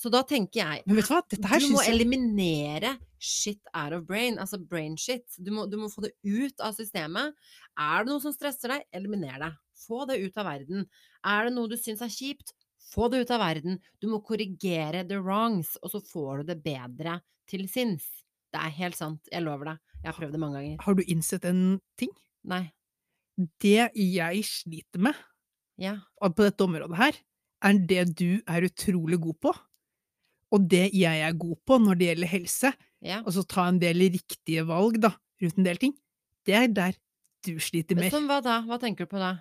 Så da tenker jeg Men vet du hva, dette her du må jeg eliminere shit out of brain, altså brain shit. Du må, du må få det ut av systemet. Er det noe som stresser deg, eliminer det. Få det ut av verden. Er det noe du syns er kjipt, få det ut av verden. Du må korrigere the wrongs, og så får du det bedre til sinns. Det er helt sant, jeg lover deg. Jeg har prøvd det mange ganger. Har du innsett en ting? Nei. Det jeg sliter med Ja. på dette området her, er det du er utrolig god på. Og det jeg er god på når det gjelder helse, ja. så ta en del riktige valg da, rundt en del ting, det er der du sliter mer. Som hva da? Hva tenker du på da?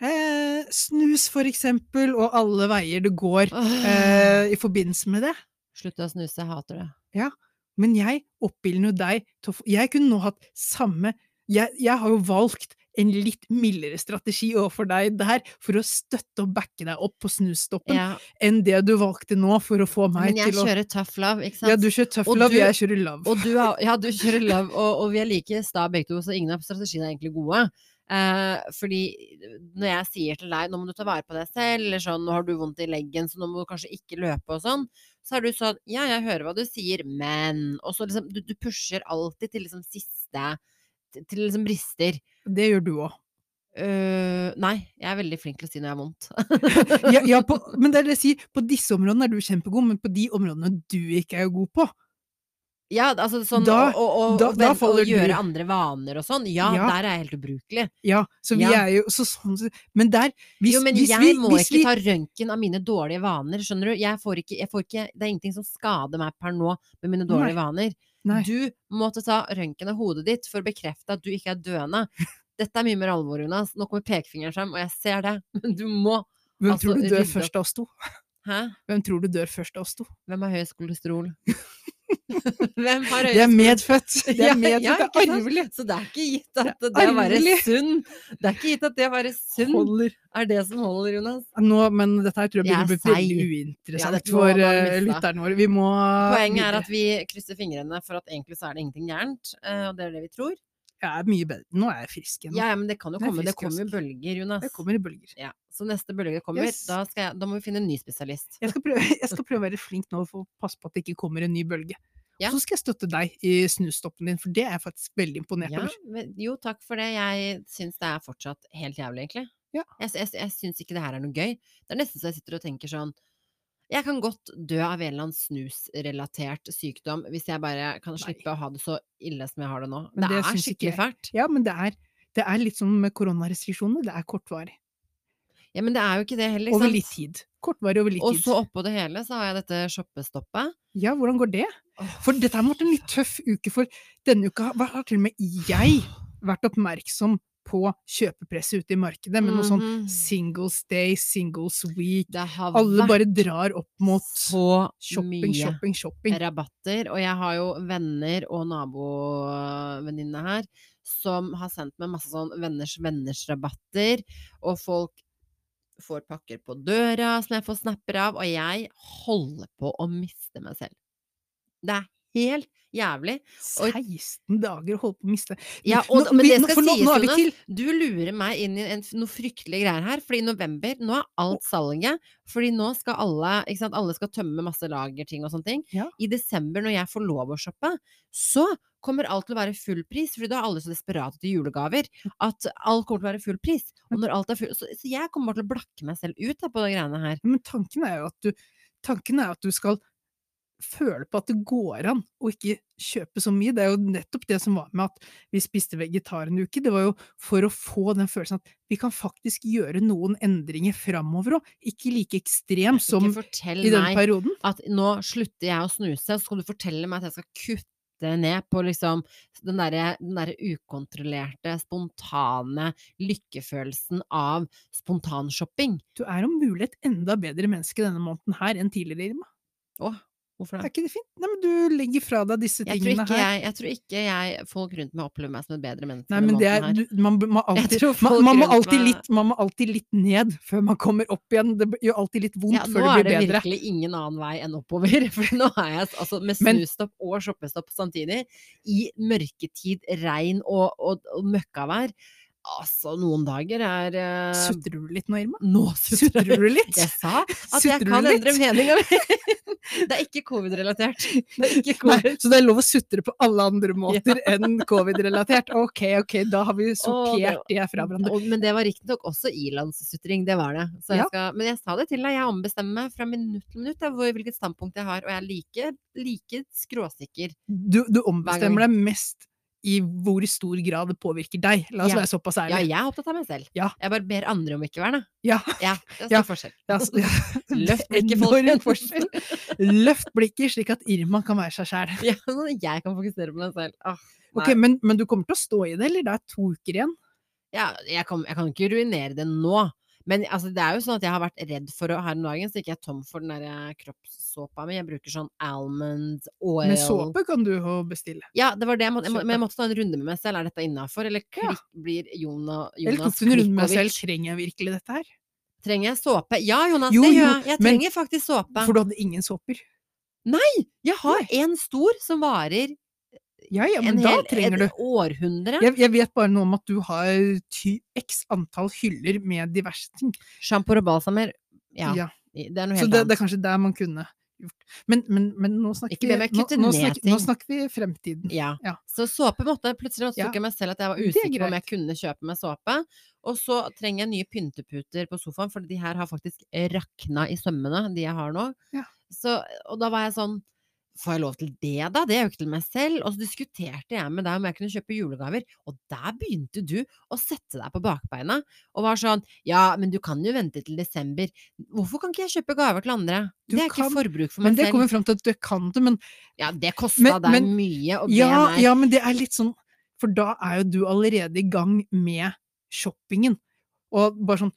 Eh, snus for eksempel, og alle veier det går eh, i forbindelse med det. Slutt å snuse, jeg hater det. Men jeg oppildner jo deg til Jeg kunne nå hatt samme jeg, jeg har jo valgt en litt mildere strategi overfor deg der, for å støtte og backe deg opp på snusstoppen, Ja, enn det du valgte nå for å få meg til å men jeg til å kjører tough love, ikke sant? Ja, du kjører tough Og love, du- jeg kjører love. Du, har, ja, du kjører love, og, og vi er like sta begge to, så ingen av strategiene er egentlig gode. Eh, fordi når jeg sier til deg nå må du ta vare på deg selv, eller sånn nå har du vondt i leggen, så nå må du kanskje ikke løpe og sånn, så er du sånn ja, jeg hører hva du sier, men Og så liksom du, du pusher alltid til liksom siste til, til liksom brister. Det gjør du òg. Uh, nei, jeg er veldig flink til å si når jeg har vondt. Ja, ja, på- men det er det jeg sier, på disse områdene er du kjempegod, men på de områdene du ikke er god på, Ja, altså sånn Da- å, å, å, da- å og gjøre du- andre vaner og sånn, ja, Ja. der er jeg helt ubrukelig. ja, så vi Ja. er jo så sånn Men der hvis, jo, men hvis jeg vi, må ikke vi, ta røntgen av mine dårlige vaner, skjønner du? Jeg får ikke, jeg får ikke, det er ingenting som skader meg per nå med mine dårlige vaner. Nei. Du måtte ta røntgen av hodet ditt for å bekrefte at du ikke er døende. Dette er mye mer alvor, Jonas. Nå kommer pekefingeren frem, og jeg ser det. Men du må Hvem altså, tror du dør først av oss to? Hæ? Hvem tror du dør først av oss to? Hvem har høyest kolesterol? Hvem har høyest Det er medfødt! Det er medfødt, ja, det er arvelig! Så det er ikke gitt at Det det, er å være sunn Det er ikke gitt at det å være sunn Holder. er det som holder, Jonas. Nå, men dette her tror jeg blir begynner å er bli veldig uinteressant Ja, for uh, lytterne våre. Vi må Poenget er at vi krysser fingrene for at egentlig så er det ingenting gærent, eh, og det er det vi tror. Jeg er mye bedre. Nå er jeg frisk igjen. Ja, ja, men det kan jo komme, det kommer jo bølger, Jonas. Det kommer i bølger. Ja, så neste bølge kommer, Yes. da, skal jeg, da må vi finne en ny spesialist. Jeg skal, prøve, jeg skal prøve å være flink nå for å passe på at det ikke kommer en ny bølge. Ja. Og så skal jeg støtte deg i snusstoppen din, for det er jeg faktisk veldig imponert Ja, over. men- jo, takk for det. Jeg syns det er fortsatt helt jævlig, egentlig. Ja. Jeg, jeg, jeg syns ikke det her er noe gøy. Det er nesten så jeg sitter og tenker sånn Jeg kan godt dø av en eller annen snusrelatert sykdom hvis jeg bare kan Nei. slippe å ha det så ille som jeg har det nå. Det, det er skikkelig jeg. fælt. Ja, men det er, det er litt som med koronarestriksjoner. Det er kortvarig. Ja, men det er jo ikke det heller, ikke Over litt tid. Kortvarig over litt tid. Og så oppå det hele så har jeg dette shoppestoppet. Ja, hvordan går det? For dette har vært en litt tøff uke, for denne uka har til og med jeg vært oppmerksom på kjøpepresset ute i markedet, med noe sånn Mhm. singles day, singles week. Alle bare drar opp mot så shopping, mye shopping, shopping. rabatter. Og jeg har jo venner og nabovenninne her som har sendt meg masse sånn venners venners rabatter, og folk får pakker på døra som jeg får snapper av, og jeg holder på å miste meg selv. Det er helt jævlig. Og 16 dager å holde på å miste. Ja, Nå- men det skal nå- sies, Jonas. Du lurer meg inn i en, noe fryktelige greier her, fordi i november, nå er alt salget. Fordi nå skal alle, ikke sant, alle skal tømme masse lagerting og sånne ting. Ja. I desember, når jeg får lov å shoppe, så kommer alt til å være full pris, fordi da er alle så desperate til julegaver at alt kommer til å være full pris. Og når alt er full, så, så jeg kommer bare til å blakke meg selv ut da, på de greiene her. Men tanken er jo at du, tanken er at du skal føle på at det går an å ikke kjøpe så mye. Det er jo nettopp det som var med at vi spiste vegetar en uke. Det var jo for å få den følelsen at vi kan faktisk gjøre noen endringer framover òg. Ikke like ekstrem som i meg perioden. at nå slutter jeg å snuse, så skal du fortelle meg at jeg skal kutte ned på liksom den derre der ukontrollerte, spontane lykkefølelsen av spontanshopping. Du er om mulig et enda bedre menneske denne måneden her enn tidligere, Irma. Å, Hvorfor Er ikke det fint? Nei, men du legger fra deg disse Jeg tingene her. jeg, jeg tror ikke jeg folk rundt meg opplever meg som et bedre menneske. Nei, men det er, du, man, man, alltid, man, man, må alltid litt, man må alltid litt ned før man kommer opp igjen. Det gjør alltid litt vondt Ja, nå før er det det blir bedre. virkelig ingen annen vei enn oppover. For nå er jeg altså, med snustopp og shoppestopp samtidig, i mørketid, regn og, og, og møkkavær. Altså, noen dager er uh... Sutrer du litt nå, Irma? Nå sutrer du litt? Jeg sa at jeg kan kan endre litt? meninga mi. Det er ikke covid-relatert. Det er covid. så det er lov å sutre på alle andre måter enn covid-relatert? Ok, ok, da har vi sortert det fra hverandre. Men det var riktignok også ilandssutring, det var det. Så jeg Ja. skal, men jeg sa det til deg, jeg ombestemmer meg fra minutt til minutt jeg, hvor, hvilket standpunkt jeg har, og jeg er like, like skråsikker. Du, du ombestemmer deg mest i hvor stor grad det påvirker deg. La oss Ja. være såpass Ja, jeg er opptatt av meg selv. Ja. Jeg bare ber andre om ikke å være det. Ja. Ja, det er stor forskjell. Løft blikket, folkens. forskjell. Løft blikket slik at Irma kan være seg sjæl. Ja, sånn at jeg kan fokusere på meg selv. Åh, Ok, men, men du kommer til å stå i det, eller? Det er to uker igjen. ja, jeg, kan, jeg kan ikke ruinere det nå. Men altså, det er jo sånn at jeg har vært redd for å her om dagen, så ikke jeg er tom for den der eh, kroppssåpa mi. Jeg bruker sånn almond oil. Men såpe kan du jo bestille. Ja, det var det jeg måtte, jeg men jeg måtte ta en runde med meg selv. Er dette innafor, eller Ja. klikk, blir Jona, Eller Jonas tok du en runde med meg selv? Trenger jeg virkelig dette her? Trenger jeg såpe? Ja, Jonas, Jo, det gjør jeg. Jeg men- trenger faktisk såpe. For du hadde ingen såper. Nei! Jeg har en stor som varer Ja, ja, men en da hel, trenger du århundre. jeg, jeg vet bare noe om at du har ty, x antall hyller med diverse ting. Sjampoer og balsamer. Ja, Ja. det er noe Så helt det, det annet. er kanskje der man kunne gjort Men, men, men nå, snakker vi, nå, nå, snakker, nå snakker vi fremtiden. Ja. Ja. Så såpe måtte Plutselig tok jeg meg selv at jeg var er usikker på om jeg kunne kjøpe meg såpe. Og så trenger jeg nye pynteputer på sofaen, for de her har faktisk rakna i sømmene, de jeg har nå. Ja. Så, og da var jeg sånn Får jeg lov til det, da? Det er jo ikke til meg selv. Og så diskuterte jeg med deg om jeg kunne kjøpe julegaver, og der begynte du å sette deg på bakbeina og var sånn Ja, men du kan jo vente til desember. Hvorfor kan ikke jeg kjøpe gaver til andre? Du det er ikke forbruk for meg selv. Men det selv. kommer fram til at du kan det, men Ja, det kosta deg mye å be ja, meg. ja, men det er litt sånn For da er jo du allerede i gang med shoppingen. Og bare sånn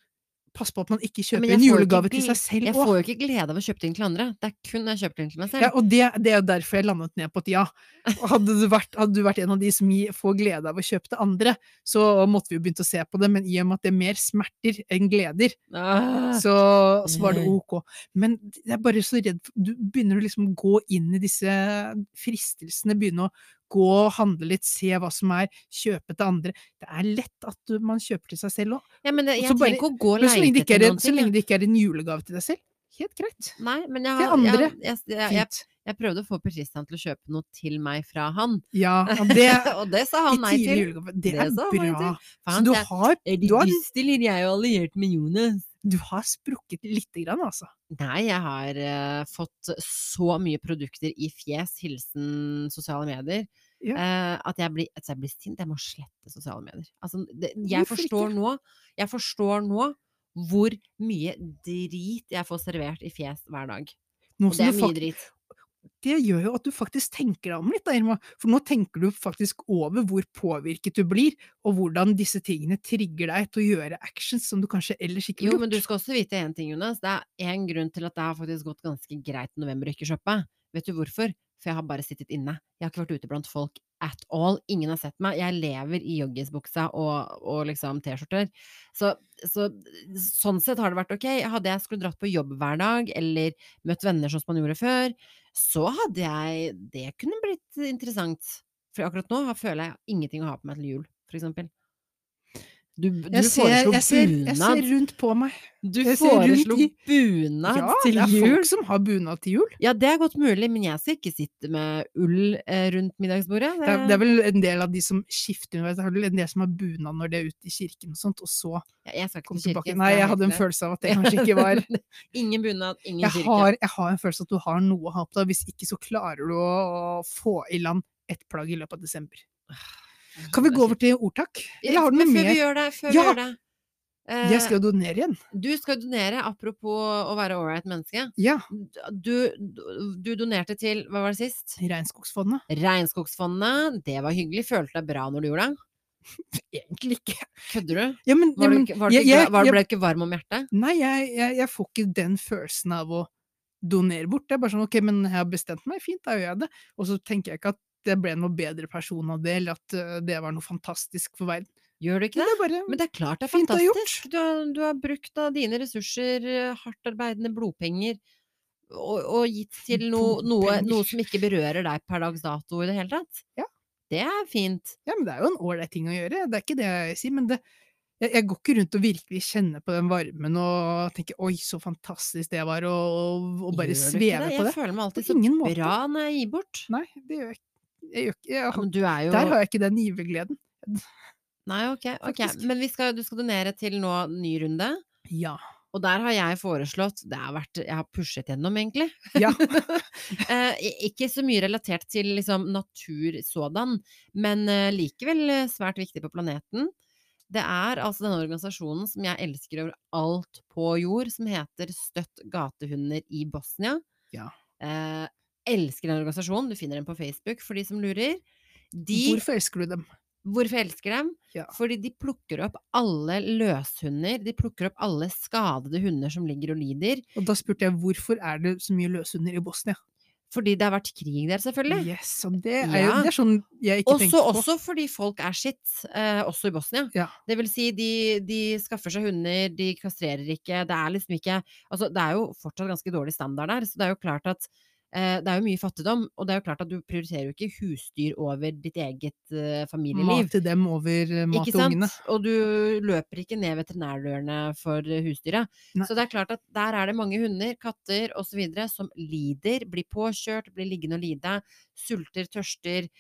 Pass på at man ikke kjøper en julegave ikke til seg selv Jeg får jo ikke glede av å kjøpe ting til andre. Det er kun jeg kjøper ting til meg selv. Ja, og det, det er jo derfor jeg landet ned på et ja. Hadde du vært, hadde du vært en av de som får glede av å kjøpe til andre, så måtte vi jo begynt å se på det, men i og med at det er mer smerter enn gleder, Ah, så, så var det ok. Men jeg er bare så redd Du begynner å liksom gå inn i disse fristelsene, begynne å gå og handle litt, se hva som er, kjøpe til andre. Det er lett at man kjøper til seg selv òg. ja, men det, jeg trenger ikke å gå og leite ikke etter er, noen en- så lenge det ikke er en julegave til deg selv, helt greit. Nei, men jeg, Til andre, jeg, jeg, jeg, Fint. jeg prøvde å få Per Christian til å kjøpe noe til meg fra han, Ja, og det og det sa han nei til. Det Det er han bra. til. Så du har, er du har, dust, eller jeg er jo alliert med Jonas? Du har sprukket lite grann, altså. Nei, jeg har uh, fått så mye produkter i fjes, hilsen sosiale medier, Ja. uh, at jeg blir, altså jeg blir sint. Jeg må slette sosiale medier. Altså, det, jeg, forstår nå, jeg forstår nå hvor mye drit jeg får servert i fjes hver dag. Nå som du drit. Det gjør jo at du faktisk tenker deg om litt, da, Irma. For nå tenker du faktisk over hvor påvirket du blir, og hvordan disse tingene trigger deg til å gjøre actions som du kanskje ellers ikke Jo, men du skal også vite én ting, Jonas. Det er én grunn til at det har faktisk gått ganske greit i november å ikke shoppe. Vet du hvorfor? For jeg har bare sittet inne. Jeg har ikke vært ute blant folk at all. Ingen har sett meg. Jeg lever i joggisbuksa og, og liksom T-skjorter. Så, så sånn sett har det vært ok. Hadde jeg skulle dratt på jobb hver dag, eller møtt venner som man gjorde før, så hadde jeg Det kunne blitt interessant. For akkurat nå føler jeg ingenting å ha på meg til jul, for eksempel. Du, du Jeg ser, foreslo jeg, ser, jeg ser rundt på meg. Du Jeg foreslo i- bunad Ja, til det er folk som har bunad til jul. Ja, det er godt mulig, men jeg skal ikke sitte med ull eh, rundt middagsbordet. Det er, det er vel en del av de som skifter underveis. Er vel en del som har bunad når de er ute i kirken og sånt, og så Ja, jeg skal ikke kom tilbake. kirken. Nei, jeg hadde en følelse av at det kanskje ikke var. Ingen bunad, ingen jeg kirke. har, jeg har en følelse av at du har noe å ha på deg. Hvis ikke så klarer du å få i land ett plagg i løpet av desember. Kan vi gå over til ordtak? Eller har du Men noe før vi gjør det, før Ja! vi gjør det eh, Jeg skal jo donere igjen. Du skal donere, apropos å være ålreit menneske. Ja. Du, du donerte til, hva var det sist? Regnskogsfondet. Regnskogsfondet. Det var hyggelig. Følte deg bra når du gjorde det? Egentlig ikke. Kødder du? Ja, men, Var ja, du, ikke- var du, jeg- jeg- var, ble du ikke varm om hjertet? Nei, jeg, jeg får ikke den følelsen av å donere bort. Det er bare sånn ok, men jeg har bestemt meg, fint, da gjør jeg det. Og så tenker jeg ikke at det ble noe bedre person av det, eller at øh, det var noe fantastisk for verden. Gjør du ikke Det det? Men det er klart det er fantastisk. Du har, du har brukt av dine ressurser, eh, hardtarbeidende blodpenger, og, og gitt til noe, noe, noe som ikke berører deg per dags dato i det hele tatt. Ja. Det er fint. Ja, men det er jo en ålreit ting å gjøre, det er ikke det jeg sier, men det jeg, jeg går ikke rundt og virkelig kjenner på den varmen og tenker 'oi, så fantastisk det var', og, og bare svever på det. Jeg føler meg alltid så bra når jeg gir bort. Nei, det gjør jeg ikke. Jeg jeg, jeg, er Der har jeg ikke den givergleden. Nei, ok. okay. Men vi skal, du skal donere til nå ny runde. Ja. Og der har jeg foreslått Det har vært Jeg har pushet gjennom, egentlig. Ja. Eh, ikke så mye relatert til liksom, natur sådan, men eh, likevel eh, svært viktig på planeten. Det er altså denne organisasjonen som jeg elsker over alt på jord, som heter Støtt gatehunder i Bosnia. Ja. Eh, elsker den organisasjonen. Du finner den på Facebook for de som lurer. De, Hvorfor elsker du dem? Hvorfor elsker dem? Ja. Fordi de plukker opp alle løshunder. De plukker opp alle skadede hunder som ligger og lider. Og da spurte jeg hvorfor er det så mye løshunder i Bosnia? Fordi det har vært krig der, selvfølgelig. Yes, og det er jo Ja. det er sånn jeg ikke Også, tenkte på. også fordi folk er shit, eh, også i Bosnia. Ja. Det vil si, de, de skaffer seg hunder, de kastrerer ikke. Det er liksom ikke Altså, det er jo fortsatt ganske dårlig standard der, så det er jo klart at det er jo mye fattigdom, og det er jo klart at du prioriterer jo ikke husdyr over ditt eget eh, familieliv. Mat til dem over eh, mat til ungene. Og du løper ikke ned veterinærdørene for husdyra. Så det er klart at der er det mange hunder, katter osv. som lider, blir påkjørt, blir liggende og lide, sulter, tørster.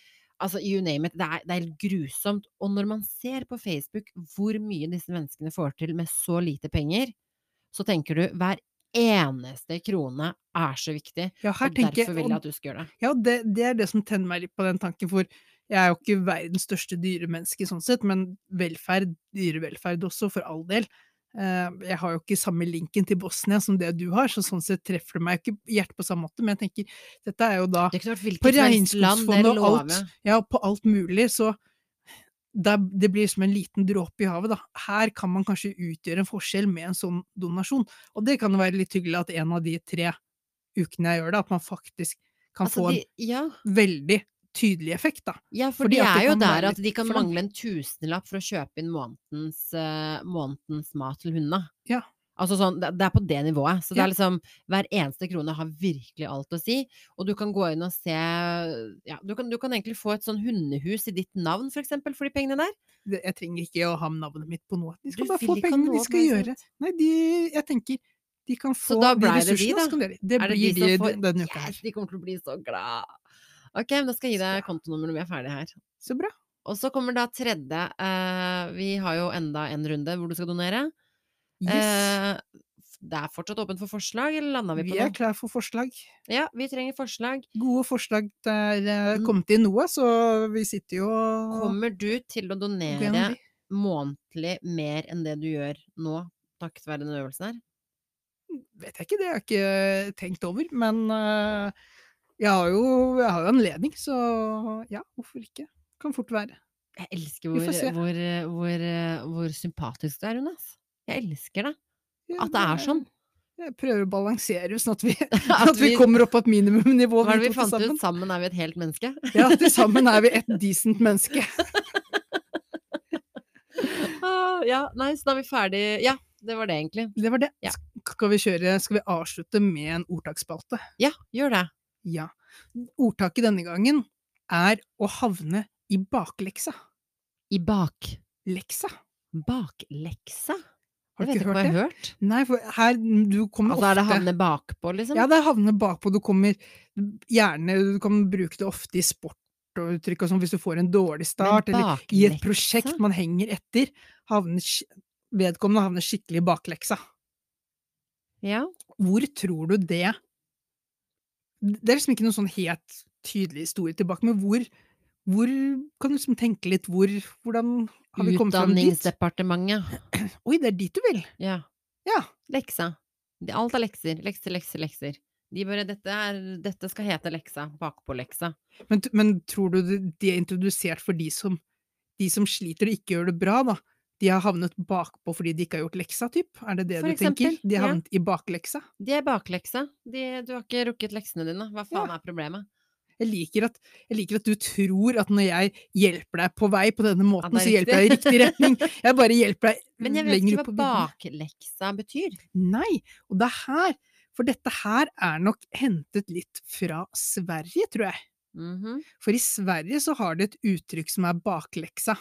Altså, you name it. Det er, det er grusomt. Og når man ser på Facebook hvor mye disse menneskene får til med så lite penger, så tenker du hver eneste krone er så viktig. Ja, Og derfor vil jeg at du skal gjøre det. Ja, det, det er det som tenner meg litt på den tanken, for jeg er jo ikke verdens største dyremenneske sånn sett, men velferd, dyrevelferd også, for all del. Eh, Jeg har jo ikke samme linken til Bosnia som det du har, så sånn sett treffer det meg ikke hjertet på samme måte, men jeg tenker, dette er jo da Det kunne vært på regnskogsfondet og alt, ja, på alt mulig, så det, det blir som en liten dråpe i havet, da. Her kan man kanskje utgjøre en forskjell med en sånn donasjon, og det kan være litt hyggelig at en av de tre ukene jeg gjør det, at man faktisk kan Altså, få en de, ja, veldig tydelig effekt, da. Ja, for Fordi de det er jo der at de kan mangle en tusenlapp for å kjøpe inn månedens, uh, månedens mat til hundene. Ja. Altså sånn, det, er på det nivået. Så det er liksom hver eneste krone har virkelig alt å si. Og du kan gå inn og se Ja, du kan, du kan egentlig få et sånn hundehus i ditt navn, for eksempel, for de pengene der. Jeg trenger ikke å ha navnet mitt på noe. De skal Du bare få pengene de skal gjøre. Nei, de, jeg tenker de kan få de ressursene, de det. Det det blir de får denne uka her. Yes, de kommer til å bli så glad! Ok, men da skal jeg gi deg kontonummeret når vi er ferdig her. Så bra. Og så kommer da tredje. Uh, vi har jo enda en runde hvor du skal donere. Yes. Eh, det er fortsatt åpent for forslag, eller landa vi vi på er klar for forslag. Ja, vi trenger forslag. Gode forslag. der er eh, Mm. kommet inn noe, så vi sitter jo Kommer du til å gjennom donere de. månedlig mer enn det du gjør nå, takket være denne øvelsen her? Vet jeg ikke, det har jeg ikke tenkt over, men eh, jeg har jo, jeg har jo anledning, så ja, hvorfor ikke? Kan fort være. Jeg elsker Vi hvor, hvor, hvor, hvor sympatisk du er, Jonas. Jeg elsker det. At det er sånn. Jeg prøver å balansere sånn at vi, At vi kommer opp på et minimumnivå, Hva er det vi vi fant sammen. ut? Sammen er vi et helt menneske. Ja, til sammen er vi et decent menneske. Ah, ja, nei, så da er vi ferdig. Ja, det var det egentlig. Det var det. Ja. Skal vi kjøre, skal vi avslutte med en ordtaksspalte? Ja, gjør det. Ja. Ordtaket denne gangen er å havne i bakleksa. I bakleksa? Bakleksa? Har du ikke hørt det? hørt. Nei, for her du kommer Altså er det ofte havne bakpå, liksom? Ja, det er havne bakpå. Du kommer gjerne Du kan bruke det ofte i sport og uttrykk og sånn hvis du får en dårlig start, eller i et prosjekt man henger etter. Havner, vedkommende havner skikkelig i bakleksa. Ja. Hvor tror du det Det er liksom ikke noen sånn helt tydelig historie tilbake, men hvor, hvor Kan du liksom tenke litt hvor Hvordan har vi kommet fram dit? Utdanningsdepartementet. Oi, det er dit du vil! Ja. Ja. Leksa. Alt er lekser. Lekser, lekser, lekser. De bare dette, er, dette skal hete leksa. Bakpå-leksa. Men, men tror du de er introdusert for de som, de som sliter og ikke gjør det bra, da? de har havnet bakpå fordi de ikke har gjort leksa, typ? Er det det For du tenker? De har ja. havnet i bakleksa? De er bakleksa. De, du har ikke rukket leksene dine. Hva faen er problemet? Jeg liker, at, jeg liker at du tror at når jeg hjelper deg på vei på denne måten, så hjelper jeg i riktig retning. Jeg bare hjelper deg Men jeg vet ikke hva bakleksa betyr. Nei, og det er her For dette her er nok hentet litt fra Sverige, tror jeg. Mhm. For i Sverige så har de et uttrykk som er bakleksa.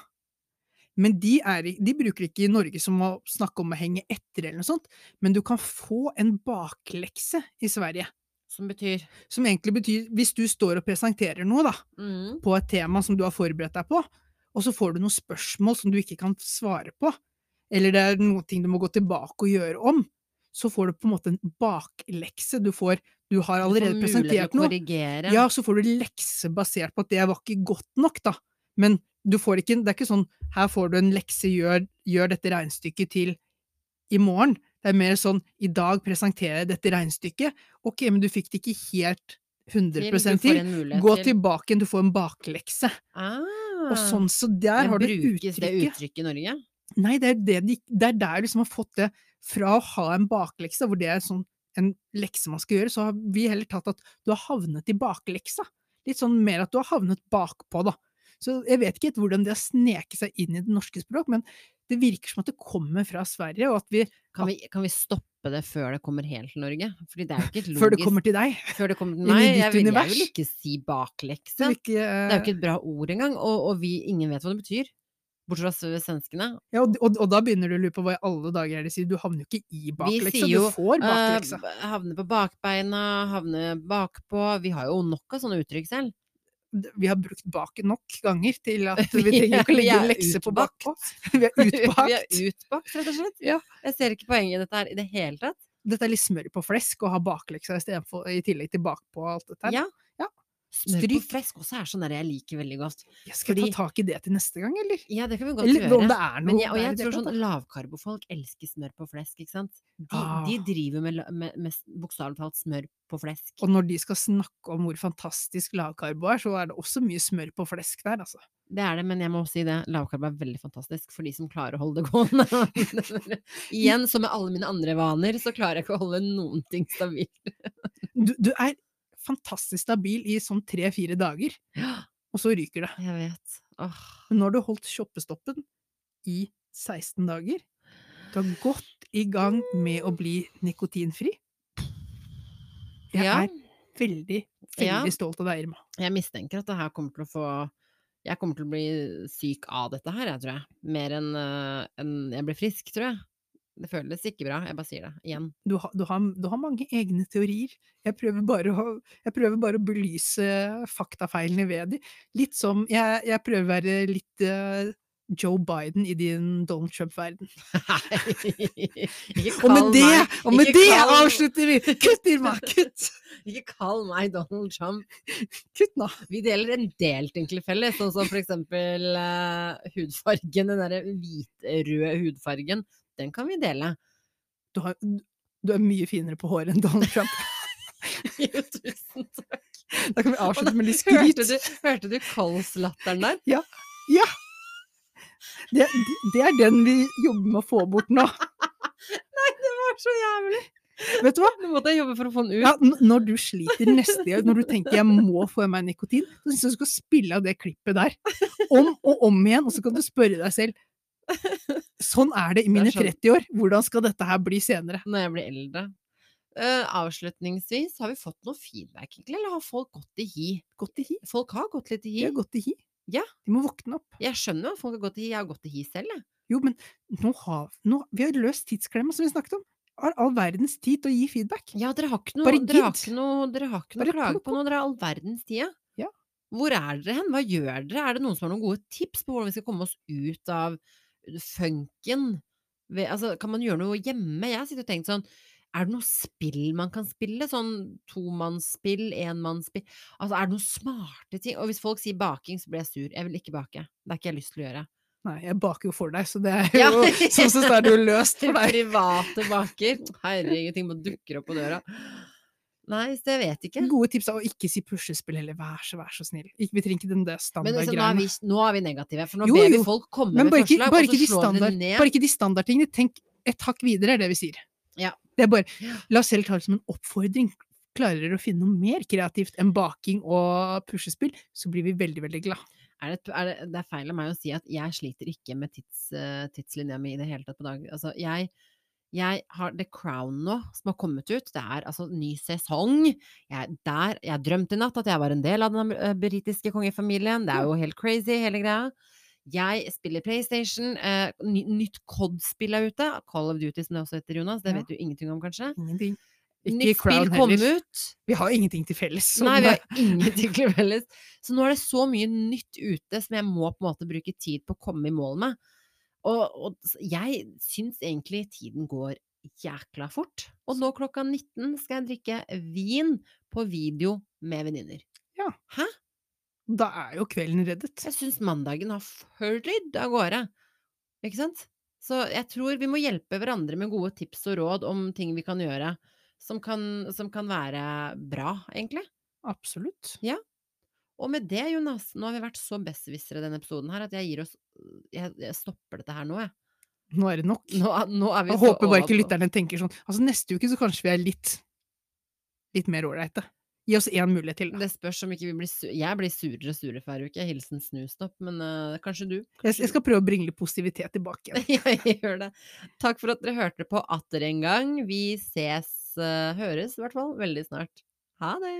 Men de, er, de bruker ikke i Norge som å snakke om å henge etter eller noe sånt, men du kan få en baklekse i Sverige. Som betyr Som egentlig betyr, hvis du står og presenterer noe da, mm. på et tema som du har forberedt deg på, og så får du noen spørsmål som du ikke kan svare på, eller det er noen ting du må gå tilbake og gjøre om, så får du på en måte en baklekse. Du, får, du har allerede til presentert noe. Ja, så får du lekse basert på at det var ikke godt nok, da. Men du får ikke, det er ikke sånn her får du en lekse, gjør, gjør dette regnestykket til i morgen. Det er mer sånn i dag presenterer jeg dette regnestykket. Ok, men du fikk det ikke helt 100 til. Gå tilbake igjen, du får en baklekse. ah, Og sånn, så der har du uttrykket. Brukes det uttrykket. i Norge? Nei, det er, det, de, det er der du liksom har fått det fra å ha en baklekse, hvor det er sånn en lekse man skal gjøre, så har vi heller tatt at du har havnet i bakleksa. Litt sånn mer at du har havnet bakpå, da. Så jeg vet ikke hvordan det har sneket seg inn i det norske språk, men det virker som at det kommer fra Sverige, og at vi, Kan vi, kan vi stoppe det før det kommer helt til Norge? Fordi det er jo ikke et logisk før det kommer til deg Før det kommer til meg. Jeg vil, jeg vil ikke si baklekse. Det, vi ikke, Det er jo ikke et bra ord engang, og, og vi, ingen vet hva det betyr. Bortsett fra svenskene. ja, og, og, og da begynner du å lure på hva i alle dager er det de sier, du havner jo ikke i bakleksa, du får bakleksa. Eh, b- havne på bakbeina, havne bakpå. Vi har jo nok av sånne uttrykk selv. Vi har brukt baken nok ganger til at vi trenger ikke å legge lekser på bakpå. Vi er utbakt. Vi er utbakt, rett og slett. Ja. Jeg ser ikke poenget i dette her i det hele tatt. Dette er litt smør på flesk å ha bakleksa istedenfor i tillegg til bakpå og alt dette her. Ja. Smør på flesk også er sånn der jeg liker veldig godt. Jeg skal Fordi- ta tak i det til neste gang, eller? Ja, det kan vi godt Eller gjøre. om det er noe Men jeg, og jeg tror sånn lavkarbofolk elsker smør på flesk, ikke sant? De, Ah. de driver med, med, med bokstavelig talt smør på flesk. Og når de skal snakke om hvor fantastisk lavkarbo er, så er det også mye smør på flesk der, altså. Det er det, men jeg må si det. Lavkarbo er veldig fantastisk for de som klarer å holde det gående. Igjen, som med alle mine andre vaner, så klarer jeg ikke å holde noen ting stabil. Du, du er fantastisk stabil i sånn tre-fire dager, og så ryker det. jeg vet. Åh. Men nå har du holdt shoppestoppen i 16 dager. Du har gått i gang med å bli nikotinfri. Jeg Ja, er veldig, veldig Ja. stolt av deg, Irma. jeg mistenker at det her kommer til å få Jeg kommer til å bli syk av dette her, jeg tror jeg. Mer enn eh, enn jeg blir frisk, tror jeg. Det føles ikke bra, jeg bare sier det igjen. Du, har- du, har, du har mange egne teorier. Jeg prøver bare å, jeg prøver bare å belyse faktafeilene ved dem. Litt som Jeg, jeg prøver å være litt uh, Joe Biden i din Donald Trump-verden. ikke Og med det, og med det kall- avslutter vi! Kutt, Irma! Kutt! Ikke kall meg Donald Trump. Kutt nå! Vi deler en del ting til felles, sånn som for eksempel uh, hudfargen, den derre hvitrøde hudfargen. Den kan vi dele. Du, har, du er mye finere på håret enn Donald Trump. Jo, tusen takk. Da kan vi avslutte med litt Hørte skryt. du, hørte du Kols-latteren der? Ja! Det, det er den vi jobber med å få bort nå. Nei, Det var så jævlig! Vet du hva? Nå måtte jeg jobbe for å få den ut. Ja, når du sliter neste gang, når du tenker 'jeg må få i meg nikotin', så syns jeg du skal spille av det klippet der. Om og om igjen, og så kan du spørre deg selv Sånn er det i mine Det er sånn. 30 år. Hvordan skal dette her bli senere? Når jeg blir eldre. Uh, avslutningsvis, har vi fått noe feedback, egentlig, eller har folk gått i hi? Gått i hi. Folk har gått litt i De hi. har gått i hi. Ja. De må våkne opp. Jeg skjønner at folk har gått i hi. Jeg har gått i hi selv, jeg. Jo, men nå har nå, vi har løst tidsklemma, som vi snakket om. Har all verdens tid til å gi feedback. Ja, dere har ikke noe, Bare dere har ikke noe, dere har ikke noe klage på nå. Dere har all verdens tid. Ja. Hvor er dere hen? Hva gjør dere? Er det noen som har noen gode tips på hvordan vi skal komme oss ut av funken? Ved, altså, kan man gjøre noe hjemme? Jeg sitter og tenker sånn er det noe spill man kan spille? Sånn tomannsspill, enmannsspill? Altså, er det noen smarte ting? Og hvis folk sier baking, så blir jeg sur. Jeg vil ikke bake. Det har ikke jeg lyst til å gjøre. Nei, jeg baker jo for deg, så det er Ja. jo sånn sett er det jo løst for deg. Private baker. Herregud, ting bare dukker opp på døra. Nei, så jeg vet ikke. Gode tips er å ikke si puslespill heller, vær så, vær så snill. Ikke, vi trenger ikke den der Men altså, nå, er vi, nå er vi negative, for nå Jo, ber vi folk komme Men med forslag, ikke, bare, ikke standard, det ned. bare ikke de standardtingene. Tenk et hakk videre, er det vi sier. Ja. Det er bare, La oss selv ta det som en oppfordring. Klarer dere å finne noe mer kreativt enn baking og puslespill, så blir vi veldig, veldig glad. Er det, er det, det er feil av meg å si at jeg sliter ikke med tids, eh, tidslinja mi i det hele tatt på dag. Altså, jeg, jeg har The Crown nå, som har kommet ut. Det er altså ny sesong. Jeg, der, jeg drømte i natt at jeg var en del av den eh, britiske kongefamilien. Det er jo helt crazy, hele greia. Jeg spiller PlayStation. Eh, nytt COD-spill er ute. Call of Duty, som det også heter, Jonas. Det vet du ingenting om, kanskje? Ingenting. Ikke Nytt spill kom ut. Vi har ingenting til felles. Nei, vi har ingenting til felles. Så nå er det så mye nytt ute som jeg må på en måte bruke tid på å komme i mål med. Og, og jeg syns egentlig tiden går jækla fort. Og nå klokka 19 skal jeg drikke vin på video med venninner. Ja. Hæ? Da er jo kvelden reddet. Jeg syns mandagen har flydd av gårde. Ikke sant? Så jeg tror vi må hjelpe hverandre med gode tips og råd om ting vi kan gjøre som kan, som kan være bra, egentlig. Absolutt. Og med det, Jonas, nå har vi vært så besserwissere denne episoden her at jeg gir oss Jeg, jeg stopper dette her nå, jeg. Nå er det nok. Nå, nå er vi Jeg så håper bare ikke lytterne tenker sånn Altså, neste uke så kanskje vi er litt litt mer ålreite. Gi oss én mulighet til, da. Det spørs om ikke vi blir su Jeg blir surere og surere for hver uke. Hilsen Snustopp, men uh, kanskje du? Jeg, jeg skal prøve å bringe litt positivitet tilbake igjen. Jeg gjør det. Takk for at dere hørte på atter en gang. Vi ses, uh, høres i hvert fall, veldig snart. Ha det!